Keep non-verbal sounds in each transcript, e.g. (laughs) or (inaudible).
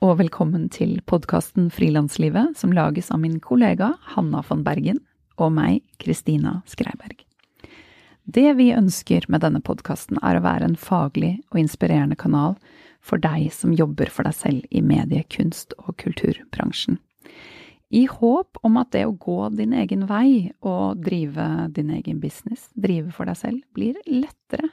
Og velkommen til podkasten Frilanslivet, som lages av min kollega Hanna von Bergen og meg, Kristina Skreiberg. Det vi ønsker med denne podkasten, er å være en faglig og inspirerende kanal for deg som jobber for deg selv i medie-, kunst- og kulturbransjen. I håp om at det å gå din egen vei og drive din egen business, drive for deg selv, blir lettere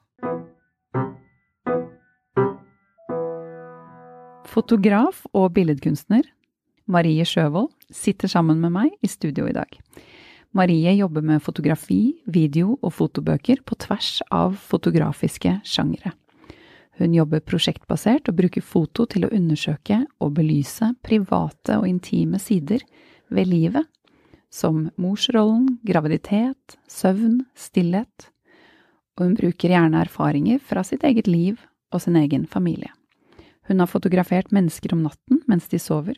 Fotograf og billedkunstner Marie Sjøvold sitter sammen med meg i studio i dag. Marie jobber med fotografi, video og fotobøker på tvers av fotografiske sjangere. Hun jobber prosjektbasert og bruker foto til å undersøke og belyse private og intime sider ved livet, som morsrollen, graviditet, søvn, stillhet, og hun bruker gjerne erfaringer fra sitt eget liv og sin egen familie. Hun har fotografert mennesker om natten mens de sover.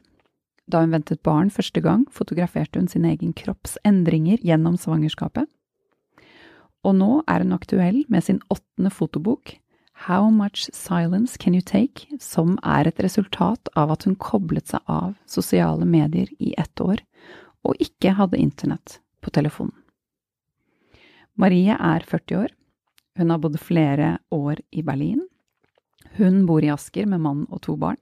Da hun ventet barn første gang, fotograferte hun sin egen kropps endringer gjennom svangerskapet. Og nå er hun aktuell med sin åttende fotobok, How Much Silence Can You Take, som er et resultat av at hun koblet seg av sosiale medier i ett år, og ikke hadde internett på telefonen. Marie er 40 år. Hun har bodd flere år i Berlin, hun bor i Asker med mann og to barn.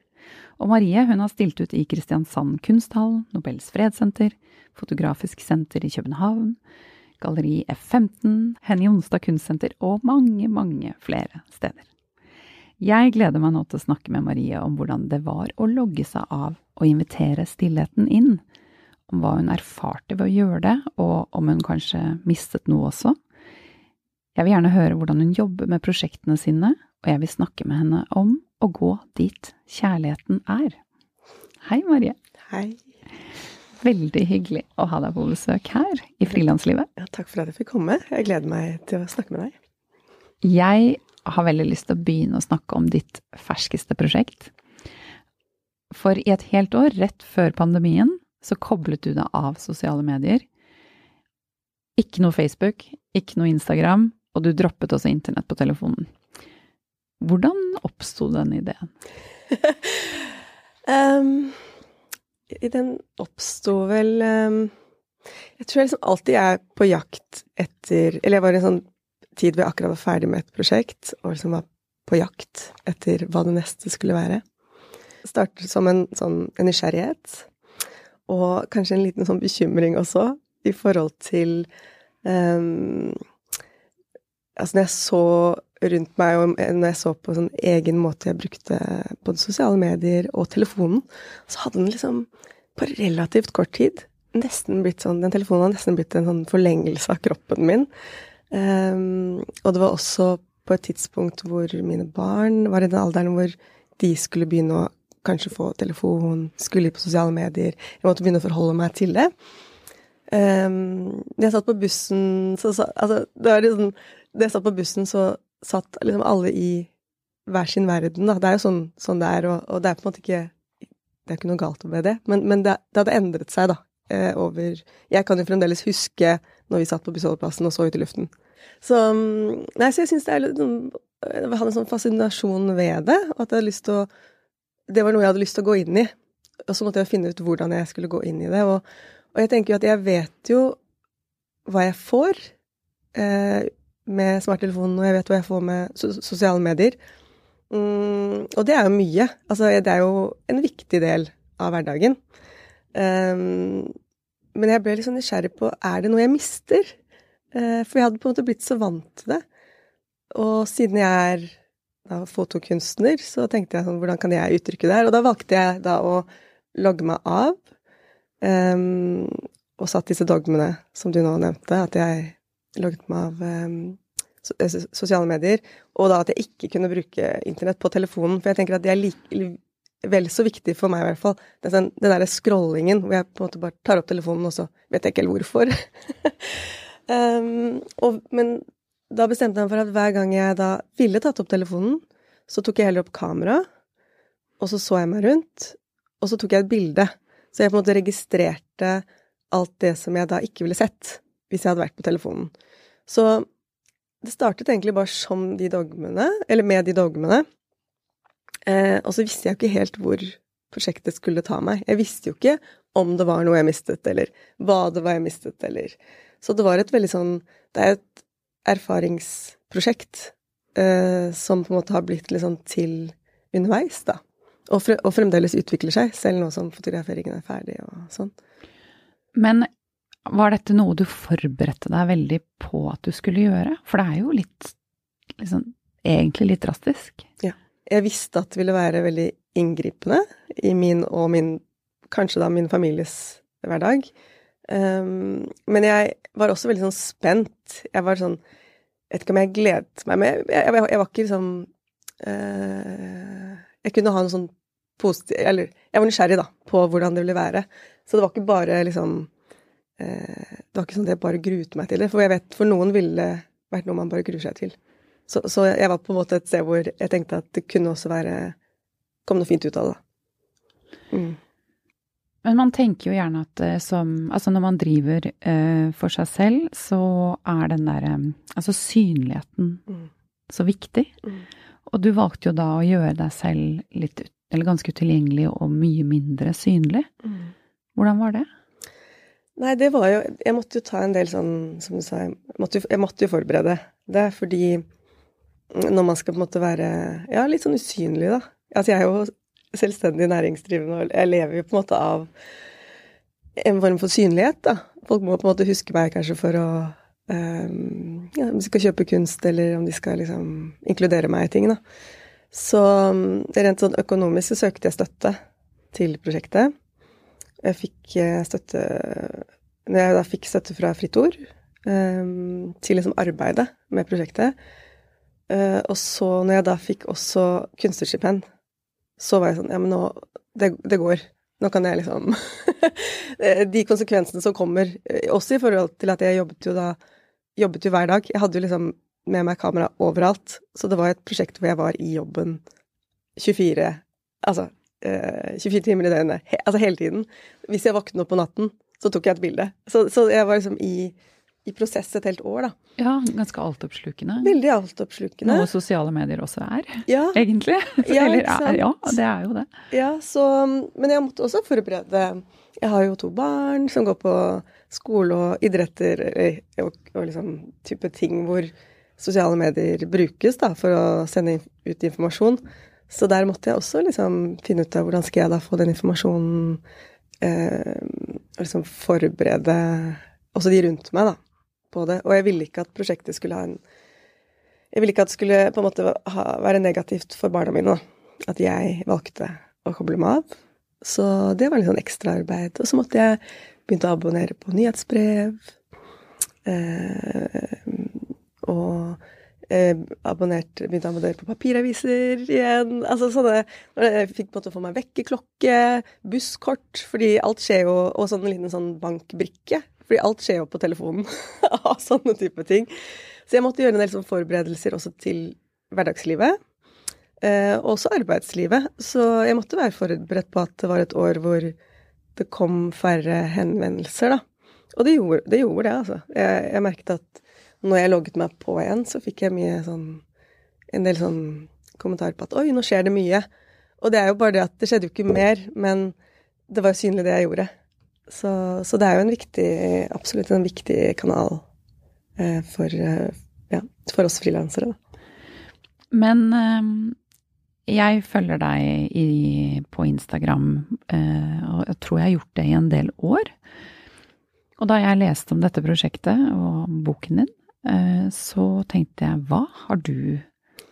Og Marie hun har stilt ut i Kristiansand kunsthall, Nobels fredssenter, Fotografisk senter i København, Galleri F15, Henny Onsdag kunstsenter og mange, mange flere steder. Jeg gleder meg nå til å snakke med Marie om hvordan det var å logge seg av og invitere stillheten inn, om hva hun erfarte ved å gjøre det, og om hun kanskje mistet noe også. Jeg vil gjerne høre hvordan hun jobber med prosjektene sine, og jeg vil snakke med henne om å gå dit kjærligheten er. Hei, Marie. Hei. Veldig hyggelig å ha deg på besøk her i Frilanslivet. Ja, takk for at jeg fikk komme. Jeg gleder meg til å snakke med deg. Jeg har veldig lyst til å begynne å snakke om ditt ferskeste prosjekt. For i et helt år, rett før pandemien, så koblet du deg av sosiale medier. Ikke noe Facebook, ikke noe Instagram, og du droppet også internett på telefonen. Hvordan oppsto den ideen? (laughs) um, den oppsto vel um, Jeg tror jeg liksom alltid er på jakt etter Eller jeg var i en sånn tid hvor jeg akkurat var ferdig med et prosjekt, og liksom var på jakt etter hva det neste skulle være. Startet som en sånn en nysgjerrighet, og kanskje en liten sånn bekymring også, i forhold til um, Altså, når jeg så rundt meg, og når jeg så på sånn egen måte jeg brukte både sosiale medier og telefonen, så hadde den liksom på relativt kort tid nesten blitt sånn Den telefonen har nesten blitt en sånn forlengelse av kroppen min. Um, og det var også på et tidspunkt hvor mine barn var i den alderen hvor de skulle begynne å kanskje få telefon, skulle på sosiale medier. Jeg måtte begynne å forholde meg til det. Um, jeg satt på bussen så, så, Altså, det var liksom Da jeg satt på bussen, så satt liksom alle i hver sin verden, da. Det er jo sånn, sånn det er, og, og, det er på en måte ikke Det er ikke noe galt med det, men, men det, det, hadde endret seg, da, eh, over Jeg kan jo fremdeles huske når vi satt på bussholdeplassen og så ut i luften. Så Nei, så jeg syns det er litt sånn Jeg hadde en sånn fascinasjon ved det, og at jeg hadde lyst til å Det var noe jeg hadde lyst til å gå inn i. Og så måtte jeg finne ut hvordan jeg skulle gå inn i det. Og, Og jeg tenker jo at jeg vet jo hva jeg får eh, med smarttelefonen, og jeg vet hva jeg får med sosiale medier. Mm, og det er jo mye. Altså, det er jo en viktig del av hverdagen. Um, men jeg ble litt sånn nysgjerrig på er det noe jeg mister. Uh, for jeg hadde på en måte blitt så vant til det. Og siden jeg er da, fotokunstner, så tenkte jeg sånn Hvordan kan jeg uttrykke det her? Og da valgte jeg da å logge meg av. Um, og satt disse dogmene som du nå nevnte, at jeg logget meg av um, sosiale medier. Og da at jeg ikke kunne bruke internett på telefonen. For jeg tenker at det er like, vel så viktig for meg, i hvert fall. Den, den derre scrollingen hvor jeg på en måte bare tar opp telefonen, og så vet jeg ikke helt hvorfor. um, (laughs) og, men da bestemte jeg meg for at hver gang jeg da ville tatt opp telefonen, så tok jeg heller opp kamera, og så så jeg meg rundt, og så tok jeg et bilde. Så jeg på en måte registrerte alt det som jeg da ikke ville sett hvis jeg hadde vært på telefonen. Så det startet egentlig bare som de dogmene, eller med de dogmene. Eh, og så visste jeg jo ikke helt hvor prosjektet skulle ta meg. Jeg visste jo ikke om det var noe jeg mistet, eller hva det var jeg mistet, eller Så det var et veldig sånn Det er et erfaringsprosjekt eh, som på en måte har blitt litt sånn til underveis, da. Og, fre og, fremdeles utvikler seg, selv nå som fotograferingen er ferdig og sånn. Men var dette noe du forberedte deg veldig på at du skulle gjøre? For det er jo litt liksom, egentlig litt drastisk. Ja. Jeg visste at det ville være veldig inngripende i min og min kanskje da min families hverdag. Um, men jeg var også veldig sånn spent. Jeg var sånn Jeg vet ikke om jeg gledet meg, men jeg, jeg, jeg, var ikke liksom uh, Jeg kunne ha noe sånn positiv Eller jeg var nysgjerrig, da, på hvordan det ville være. Så det var ikke bare liksom Det var ikke sånn at jeg bare gruet meg til det. For jeg vet for noen ville det vært noe man bare gruer seg til. Så, så, jeg var på en måte et sted hvor jeg tenkte at det kunne også være Kom noe fint ut av det, da. Mm. Men man tenker jo gjerne at eh, som Altså når man driver uh, for seg selv, så er den derre um, Altså synligheten mm. så viktig. Mm. Og du valgte jo da å gjøre deg selv litt Eller ganske utilgjengelig og mye mindre synlig. Mm. Hvordan var det? Nei, det var jo Jeg måtte jo ta en del sånn, som du sa, jeg måtte, jeg måtte jo forberede det. Fordi når man skal på en måte være ja, litt sånn usynlig, da. Altså jeg er jo selvstendig næringsdrivende, og jeg lever jo på en måte av en form for synlighet, da. Folk må på en måte huske meg kanskje for å um, Ja, om de skal kjøpe kunst, eller om de skal liksom inkludere meg i ting, da. Så rent sånn økonomisk så søkte jeg støtte til prosjektet. Jeg fikk eh, støtte Når jeg da fikk støtte fra Fritt Ord um, til liksom arbeidet med prosjektet, uh, og så når jeg da fikk også kunstnerstipend så var jeg sånn Ja, men nå Det, det går. Nå kan jeg liksom (laughs) De konsekvensene som kommer, også i forhold til at jeg jobbet jo da Jobbet jo hver dag. Jeg hadde jo liksom med meg kamera overalt. Så det var et prosjekt hvor jeg var i jobben 24 Altså eh, 24 timer i døgnet. He, altså hele tiden. Hvis jeg våknet opp på natten, så tok jeg et bilde. Så, så jeg var liksom i i prosess et helt år, da. Ja, ganske altoppslukende. Veldig altoppslukende. Noe sosiale medier også er, ja. (laughs) egentlig. Ja, Eller, er, ja, det er jo det. Ja, så Men jeg måtte også forberede Jeg har jo to barn som går på skole og idretter og, og liksom type ting hvor sosiale medier brukes da, for å sende ut informasjon. Så der måtte jeg også liksom finne ut av hvordan skal jeg da få den informasjonen eh, Og liksom forberede også de rundt meg, da på det. Og jeg ville ikke at prosjektet skulle ha en Jeg ville ikke at det skulle på en måte ha, være negativt for barna mine, da. At jeg valgte å koble meg av. Så det var litt sånn ekstraarbeid. Og så måtte jeg begynne å abonnere på nyhetsbrev. Eh, og eh, abonnert, begynte å abonnere på papiraviser igjen. Altså sånne Jeg fikk på en måte få meg vekkerklokke, busskort, fordi alt skjer jo Og sånn en liten sånn bankbrikke fordi alt skjer jo på telefonen (laughs) av sånne type ting. Så jeg måtte gjøre en del sånn forberedelser også til hverdagslivet. Eh, også arbeidslivet. Så jeg måtte være forberedt på at det var et år hvor det kom færre henvendelser, da. Og det gjorde det, gjorde det altså. Jeg, jeg, merket at når jeg logget meg på igjen, så fikk jeg mye sånn En del sånn kommentarer på at oi, nå skjer det mye. Og det er jo bare det at det skjedde jo ikke mer, men det var jo synlig det jeg gjorde. Så, så, det er jo en viktig, absolutt en viktig kanal eh, for, eh, ja, for oss frilansere, da. Men eh, jeg følger deg i, på Instagram, eh, og jeg tror jeg har gjort det i en del år. Og da jeg leste om dette prosjektet og boken din, så tenkte jeg hva har du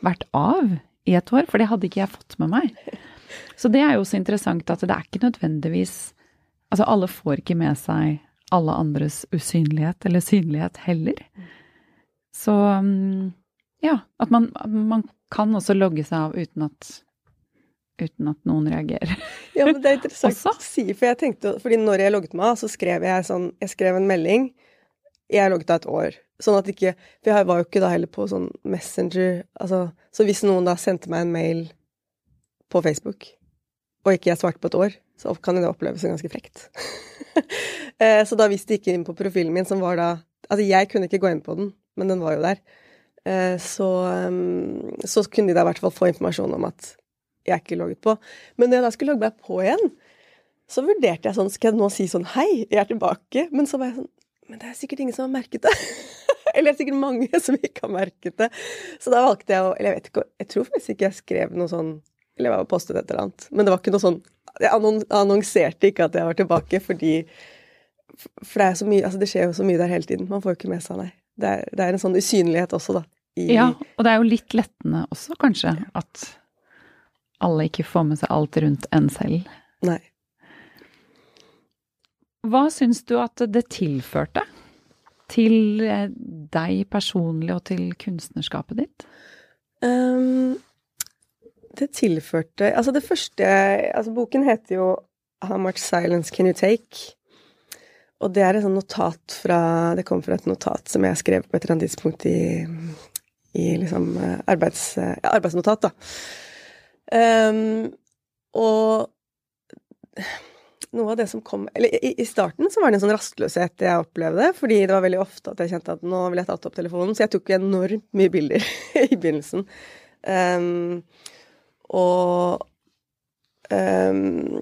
vært av i et år? For det hadde ikke jeg fått med meg. Så det er jo så interessant at det er ikke nødvendigvis Altså, alle får ikke med seg alle andres usynlighet eller synlighet heller. Så mm, ja, at man, man kan også logge seg av uten at uten at noen reagerer. Ja, men det er interessant å si, for jeg tenkte fordi når jeg logget meg av, så skrev jeg sånn Jeg skrev en melding. Jeg logget av et år. Sånn at ikke For jeg var jo ikke da heller på sånn Messenger Altså, så hvis noen da sendte meg en mail på Facebook, og ikke jeg svarte på et år, så kan det oppleves ganske frekt. (laughs) Eh, så da hvis de ikke inn på profilen min, som var da Altså, jeg kunne ikke gå inn på den, men den var jo der. Eh, så, mm, så kunne de da i hvert fall få informasjon om at jeg ikke logget på. Men når jeg da skulle logge meg på igjen, så vurderte jeg sånn Skal jeg nå si sånn Hei, jeg er tilbake? Men så var jeg sånn Men det er sikkert ingen som har merket det. (laughs) eller det er sikkert mange som ikke har merket det. Så da valgte jeg å Eller jeg vet ikke Jeg tror faktisk ikke jeg skrev noe sånn Eller jeg var postet et eller annet. Men det var ikke noe sånn Jeg annonserte ikke at jeg var tilbake fordi For det er så mye Altså det skjer jo så mye der hele tiden. Man får jo ikke med seg, nei. Det er, det er en sånn usynlighet også, da. I, ja, og det er jo litt lettende også, kanskje, at alle ikke får med seg alt rundt en selv. Nei. Hva syns du at det tilførte til eh, deg personlig og til kunstnerskapet ditt? Um, det tilførte Altså, det første Altså, boken heter jo How much silence can you take? Og det er et sånt notat fra Det kom fra et notat som jeg skrev på et eller annet tidspunkt i, i liksom eh, arbeids, ja, arbeidsnotat, da. Um, og noe av det som kom Eller i, i, starten så var det en sånn rastløshet jeg opplevde, fordi det var veldig ofte at jeg kjente at nå ville jeg tatt opp telefonen, så jeg tok enormt mye bilder (laughs) i begynnelsen. Um, og um,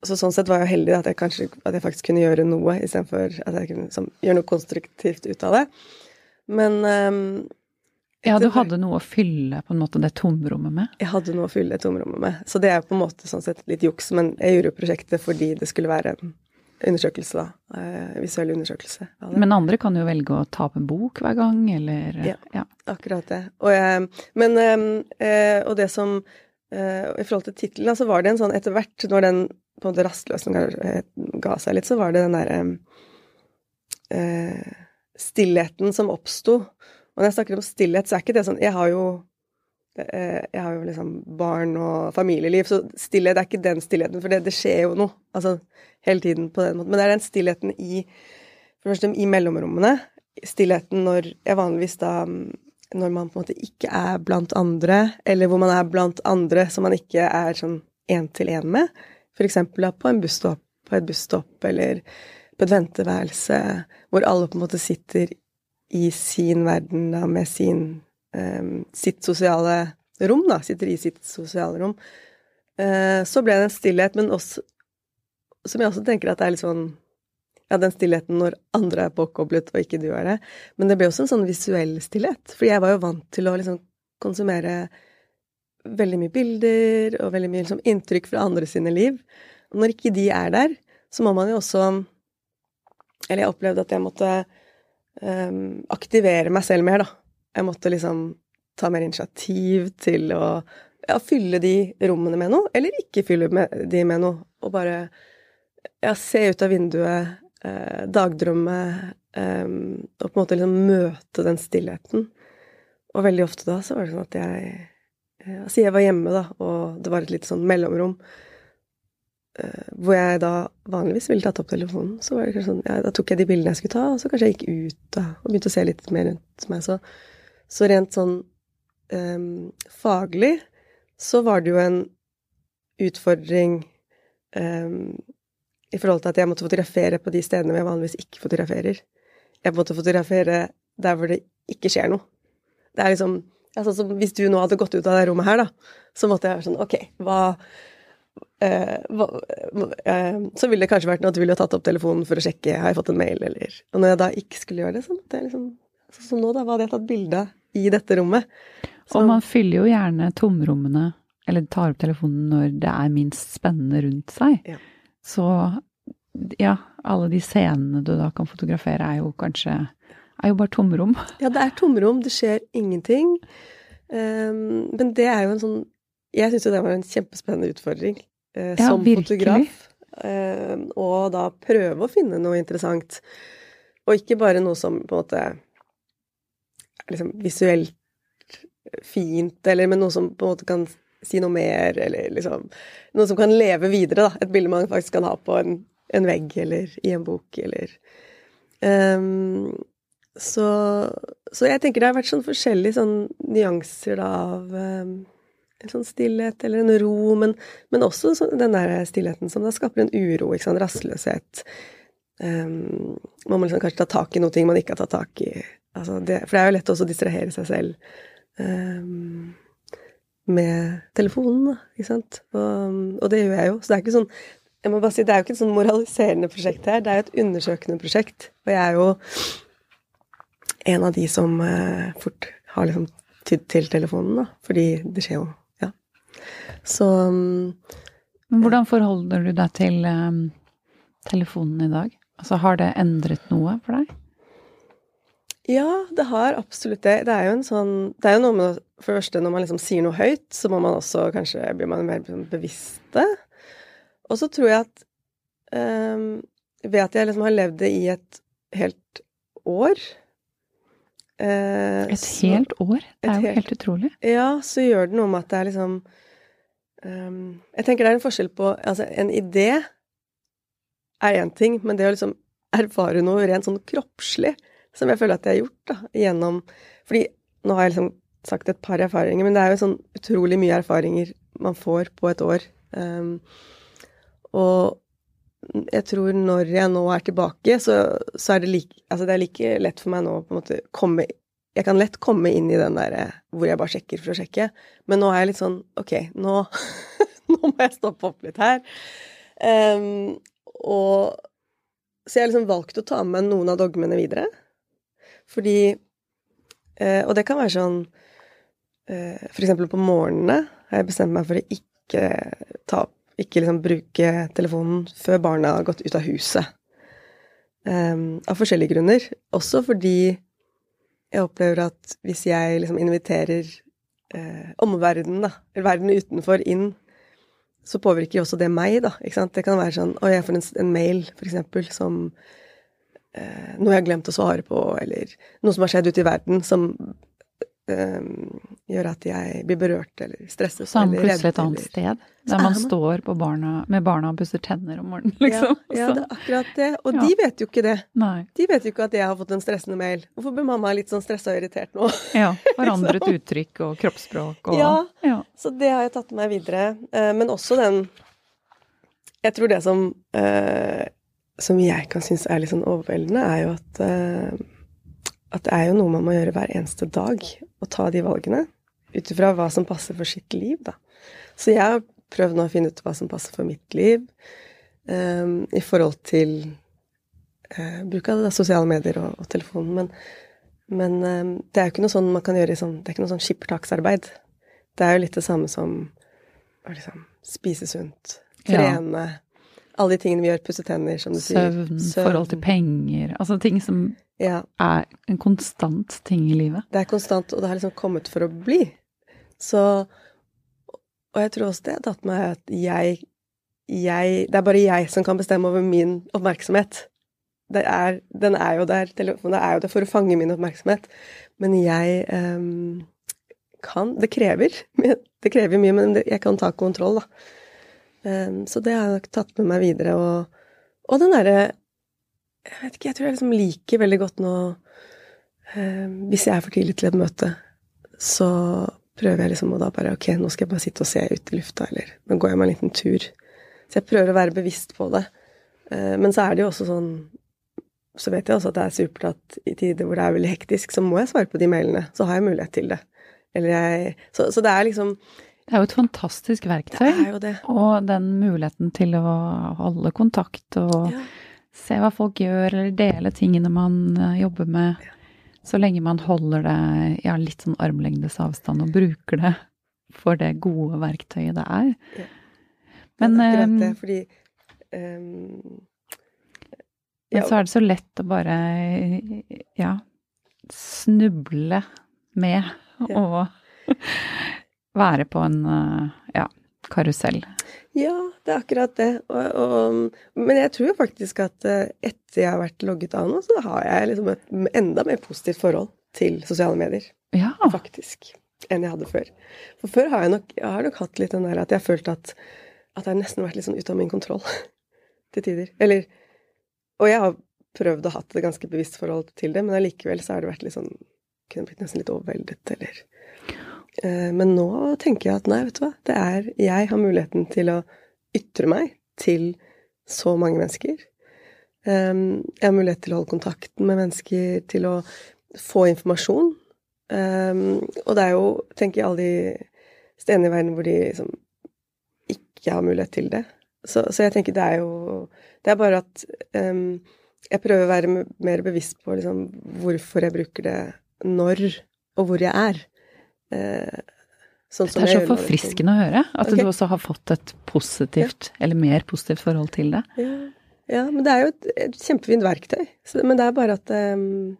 så sånn sett var jeg heldig at jeg kanskje at jeg faktisk kunne gjøre noe, istedenfor at jeg kunne liksom, gjøre noe konstruktivt ut av det. Men um, ja, du hadde noe å fylle på en måte det tomrommet med? Jeg hadde noe å fylle det tomrommet med. Så det er på en måte sånn sett litt juks, men jeg gjorde prosjektet fordi det skulle være en undersøkelse, da. en visuell undersøkelse. Men andre kan jo velge å ta opp en bok hver gang, eller Ja, ja. akkurat det. Og, jeg, men eh, Og det som eh, I forhold til tittelen, så var det en sånn etter hvert, når den på en måte rastløsningen ga seg litt, så var det den derre eh, stillheten som oppsto og når jeg snakker om stillhet, så er ikke det sånn Jeg har jo eh, jeg har jo liksom barn og familieliv, så stillhet er ikke den stillheten, for det, det skjer jo noe. Altså hele tiden på den måten. Men det er den stillheten i første i mellomrommene. Stillheten når jeg vanligvis da Når man på en måte ikke er blant andre, eller hvor man er blant andre som man ikke er sånn én-til-én med. Eksempel på på et busstopp, eller på et venteværelse, hvor alle på en måte sitter i sin verden, da, med sin um, sitt sosiale rom, da, sitter i sitt sosiale rom. Uh, så ble det en stillhet, men også Som jeg også tenker at det er litt sånn Ja, den stillheten når andre er påkoblet, og ikke du er det. Men det ble også en sånn visuell stillhet. For jeg var jo vant til å liksom konsumere veldig mye bilder og veldig mye liksom, inntrykk fra andre sine liv. Og når ikke de er der, så må man jo også Eller jeg opplevde at jeg måtte um, aktivere meg selv mer, da. Jeg måtte liksom ta mer initiativ til å ja, fylle de rommene med noe, eller ikke fylle med, de med noe, og bare ja, se ut av vinduet, eh, dagdrømme, eh, og på en måte liksom møte den stillheten. Og veldig ofte da så var det sånn at jeg Altså jeg var hjemme, da, og det var et lite sånn mellomrom Eh, hvor jeg da vanligvis ville tatt opp telefonen. Så var det kanskje sånn, ja, da tok jeg de bildene jeg skulle ta, og så kanskje jeg gikk ut da, og begynte å se litt mer rundt meg. Så, så rent sånn um, faglig så var det jo en utfordring um, i forhold til at jeg måtte fotografere på de stedene hvor jeg vanligvis ikke fotograferer. Jeg måtte fotografere der hvor det ikke skjer noe. Det er liksom altså, Hvis du nå hadde gått ut av det rommet her, da, så måtte jeg være sånn Ok, hva eh, eh, så ville det kanskje vært naturlig å tatt opp telefonen for å sjekke har jeg fått en mail, eller Og når jeg da ikke skulle gjøre det, så måtte jeg liksom Sånn som nå, da, hva hadde jeg tatt bilde av i dette rommet? Så, Og man fyller jo gjerne tomrommene, eller tar opp telefonen når det er minst spennende rundt seg. Ja. Så ja, alle de scenene du da kan fotografere er jo kanskje er jo bare tomrom. Ja, det er tomrom, det skjer ingenting. Um, men det er jo en sånn Jeg syns jo det var en kjempespennende utfordring eh, Ja, som virkelig. fotograf. Eh, og da prøve å finne noe interessant. Og ikke bare noe som på en måte er liksom visuelt fint, eller men noe som på en måte kan si noe mer, eller liksom Noe som kan leve videre, da. Et bilde man faktisk kan ha på en, en vegg, eller i en bok, eller um, så, så jeg tenker det har vært sånn forskjellige sånn nyanser da av um, en sånn stillhet eller en ro, men, men også sånn, den der stillheten som da skaper en uro, ikke sant, rastløshet. Um, man må liksom kanskje ta tak i noe ting man ikke har tatt tak i. Altså det, for det er jo lett også å distrahere seg selv um, med telefonen, da, ikke sant. Og, og det gjør jeg jo. Så det er ikke sånn jeg må bare si, Det er jo ikke et sånn moraliserende prosjekt her, det er jo et undersøkende prosjekt. Og jeg er jo en av de som eh, fort har liksom tydd til telefonen, da. Fordi det skjer jo. Så Men hvordan forholder du deg til um, telefonen i dag? Altså, har det endret noe for deg? Ja, det har absolutt det. Det er jo en sånn Det er jo noe med For det første, når man liksom sier noe høyt, så må man også kanskje Blir man mer bevisst bevisste. Og så tror jeg at um, Ved at jeg liksom har levd det i et helt år uh, Et helt år? Det er jo helt- helt utrolig. Ja, så gjør det noe med at det er liksom ehm, Jeg tenker det er en forskjell på Altså, en idé er én ting, men det å liksom erfare noe rent sånn kroppslig, som jeg føler at jeg har gjort, da, gjennom Fordi nå har jeg liksom sagt et par erfaringer, men det er jo sånn utrolig mye erfaringer man får på et år. Um, og jeg tror når jeg nå er tilbake, så, så er det like Altså det er like lett for meg nå å komme Jeg kan lett komme inn i den derre hvor jeg bare sjekker for å sjekke, men nå er jeg litt sånn Ok, nå, (laughs) nå må jeg stoppe opp litt her. Um, og Så jeg har liksom valgt å ta med noen av dogmene videre. Fordi uh, Og det kan være sånn uh, For eksempel på morgenene har jeg bestemt meg for å ikke ta opp ikke liksom bruke telefonen før barna har gått ut av huset. Um, av forskjellige grunner. Også fordi jeg opplever at hvis jeg liksom inviterer eh, omverdenen, da, eller verden utenfor, inn, så påvirker jo også det meg, da. Ikke sant? Det kan være sånn Å, jeg får en, en mail, for eksempel, som eh, Noe jeg har glemt å svare på, eller noe som har skjedd ute i verden, som gjør at jeg blir berørt eller stresset Så man plutselig et annet eller- sted, der man man- står på barna, med barna og pusser tenner om morgenen, (laughs) liksom. Ja, ja, det er akkurat det. Og Ja. de vet jo ikke det. Nei. De vet jo ikke at jeg har fått en stressende mail. Hvorfor blir mamma litt sånn stressa og irritert nå? (laughs) Ja. Forandret uttrykk og kroppsspråk og Ja. ja. Så det har jeg tatt med meg videre. Eh, Men også den Jeg tror det som eh, Som jeg kan synes er litt sånn overveldende, er jo at eh, At det er jo noe man må gjøre hver eneste dag. Å ta de valgene. Ut ifra hva som passer for sitt liv, da. Så jeg har prøvd nå å finne ut hva som passer for mitt liv. um, I forhold til uh, bruk av sosiale medier og, og telefonen. Men, men um, det er jo ikke noe sånn man kan gjøre i sånn Det er ikke noe sånn skippertaksarbeid. Det er jo litt det samme som å liksom spise sunt, Ja. trene Alle de tingene vi gjør. Pusse tenner, som du Søvn, sier. forhold til penger Altså ting som Ja. er en konstant ting i livet. Det er konstant, og det har liksom kommet for å bli. Så Og jeg tror også det har tatt meg at jeg, jeg Det er bare jeg som kan bestemme over min oppmerksomhet. Det er, den er jo der, telefonen er jo der for å fange min oppmerksomhet. Men jeg um, kan Det krever. Det krever mye, men jeg kan ta kontroll, da. Um, så det har jeg nok tatt med meg videre. Og, og den derre Jeg vet ikke, jeg tror jeg liksom liker veldig godt nå eh, Hvis jeg er for tidlig til et møte, så prøver jeg liksom å da bare Ok, nå skal jeg bare sitte og se ut i lufta, eller nå går jeg meg en liten tur. Så jeg prøver å være bevisst på det. Eh, men så er det jo også sånn Så vet jeg også at det er supert at i tider hvor det er veldig hektisk, så må jeg svare på de mailene. Så har jeg mulighet til det. Eller jeg Så, så det er liksom Det er jo et fantastisk verktøy. Det er jo det. Og den muligheten til å holde kontakt og Ja. Se hva folk gjør, eller dele tingene man eh, jobber med. Så lenge man holder det ja, litt sånn armlengdes avstand og bruker det for det gode verktøyet det er. Ja. Men, det er akkurat eh, det, fordi ehm, Men så er det så lett å bare ja, snuble med Ja. og (laughs) være på en eh, ja, karusell. Ja, det er akkurat det. Og, og, men jeg tror jo faktisk at eh, etter jeg har vært logget av nå, så har jeg liksom et enda mer positivt forhold til sosiale medier, Ja. faktisk, enn jeg hadde før. For før har jeg nok, jeg har nok hatt litt den der at jeg har følt at, at jeg har nesten vært litt sånn ute av min kontroll (laughs) til tider. Eller Og jeg har prøvd å ha et ganske bevisst forhold til det, men allikevel så har det vært litt sånn Kunne blitt nesten litt overveldet, eller Men nå tenker jeg at nei, vet du hva. Det er Jeg har muligheten til å ytre meg til så mange mennesker. Um, Jeg har mulighet til å holde kontakten med mennesker, til å få informasjon. Um, Og det er jo, tenker jeg, alle de stedene i verden hvor de liksom ikke har mulighet til det. Så, så jeg tenker det er jo Det er bare at jeg prøver å være mer bevisst på liksom hvorfor jeg bruker det når, og hvor jeg er. Eh, sånn som Det er så liksom. forfriskende å høre at okay. du også har fått et positivt, eller mer positivt forhold til det. Ja, ja, men det er jo et, et kjempefint verktøy. Så, men det er bare at um,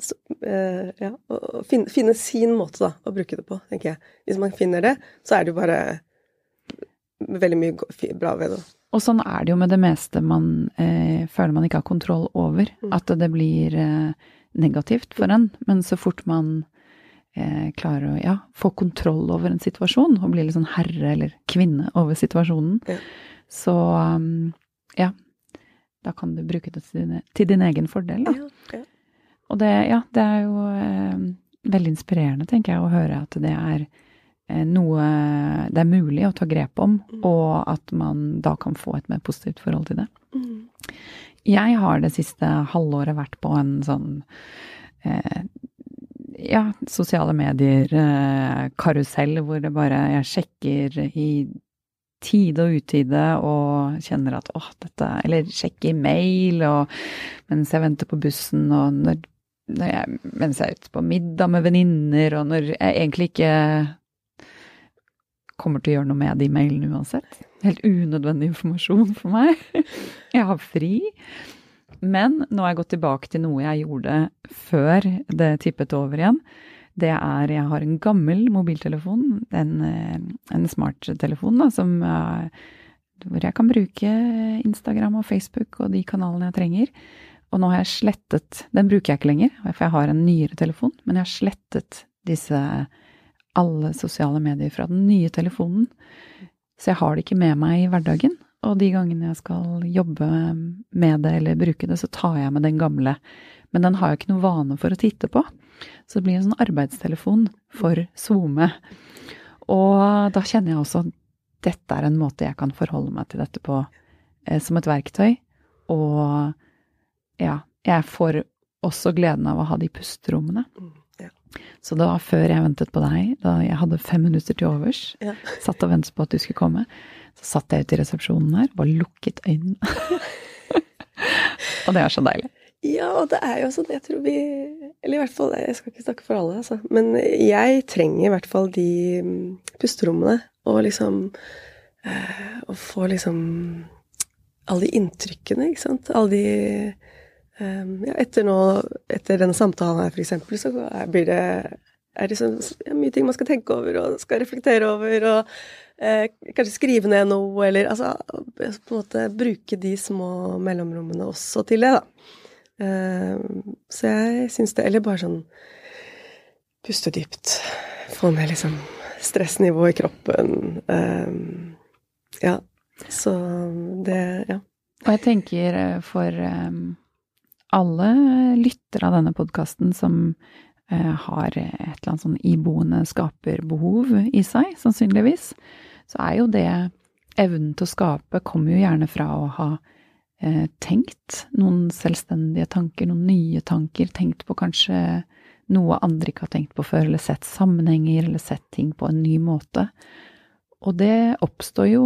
så, uh, Ja, å finne, finne sin måte da, å bruke det på, tenker jeg. Hvis man finner det, så er det jo bare veldig mye bra ved det. Og sånn er det jo med det meste man eh, føler man ikke har kontroll over. Mm. At det blir eh, negativt for en. Men så fort man klarer å ja, få kontroll over en situasjon, og bli litt sånn herre eller kvinne over situasjonen, Ja. så um, ja. Da kan du bruke det til din, til din egen fordel, da. Ja, ja. Og det, ja, det er jo eh, veldig inspirerende, tenker jeg, å høre at det er eh, noe det er mulig å ta grep om, Mm. og at man da kan få et mer positivt forhold til det. Mm. Jeg har det siste halvåret vært på en sånn eh, ja, sosiale medier-karusell hvor det bare jeg sjekker i tide og utide og kjenner at åh, dette Eller sjekker mail og mens jeg venter på bussen og når, når jeg, mens jeg er ute på middag med venninner og når jeg egentlig ikke kommer til å gjøre noe med de mailene uansett. Helt unødvendig informasjon for meg. (laughs) Jeg har fri. Men nå har jeg gått tilbake til noe jeg gjorde før det tippet over igjen. Det er Jeg har en gammel mobiltelefon, en, eh, en smarttelefon, da, som eh, Hvor jeg kan bruke Instagram og Facebook og de kanalene jeg trenger. Og nå har jeg slettet Den bruker jeg ikke lenger, for jeg har en nyere telefon, men jeg har slettet disse alle sosiale medier fra den nye telefonen. Så jeg har det ikke med meg i hverdagen. Og de gangene jeg skal jobbe med det eller bruke det, så tar jeg med den gamle. Men den har jeg ikke noen vane for å titte på. Så det blir en sånn arbeidstelefon for SoMe. Og da kjenner jeg også at dette er en måte jeg kan forholde meg til dette på eh, som et verktøy. Og ja, jeg får også gleden av å ha de pusterommene. Mm. Ja. Så var før jeg ventet på deg, da jeg hadde fem minutter til overs, Ja. satt og ventet på at du skulle komme, så satt jeg ute i resepsjonen her, bare lukket øynene. (laughs) og det er så deilig. Ja, og det er jo sånn, jeg tror vi Eller i hvert fall, jeg skal ikke snakke for alle, altså. Men jeg trenger i hvert fall de mm, pusterommene, og liksom eh, Å få liksom alle de inntrykkene, ikke sant. Alle de eh, Ja, etter nå Etter denne samtalen her, for eksempel, så blir det er det sånn, ja, mye ting man skal tenke over og skal reflektere over, og eh, kanskje skrive ned noe, eller altså på en måte bruke de små mellomrommene også til det, da. Eh, så jeg syns det Eller bare sånn puste dypt. Få ned liksom stressnivået i kroppen. Eh, ja. Så det Ja. Og jeg tenker for alle lyttere av denne podkasten som har et eller annet sånn iboende skaperbehov i seg, sannsynligvis, så er jo det evnen til å skape kommer jo gjerne fra å ha eh, tenkt noen selvstendige tanker, noen nye tanker, tenkt på kanskje noe andre ikke har tenkt på før, eller sett sammenhenger, eller sett ting på en ny måte. Og det oppstår jo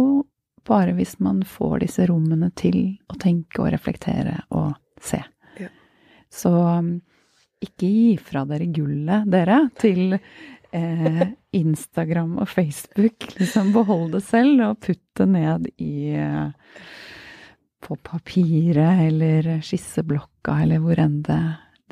bare hvis man får disse rommene til å tenke og reflektere og se. Ja. Så um, ikke gi fra dere gullet, dere, til eh, Instagram og Facebook. Liksom behold det selv, og putt det ned i på papiret eller skisseblokka, eller hvor enn det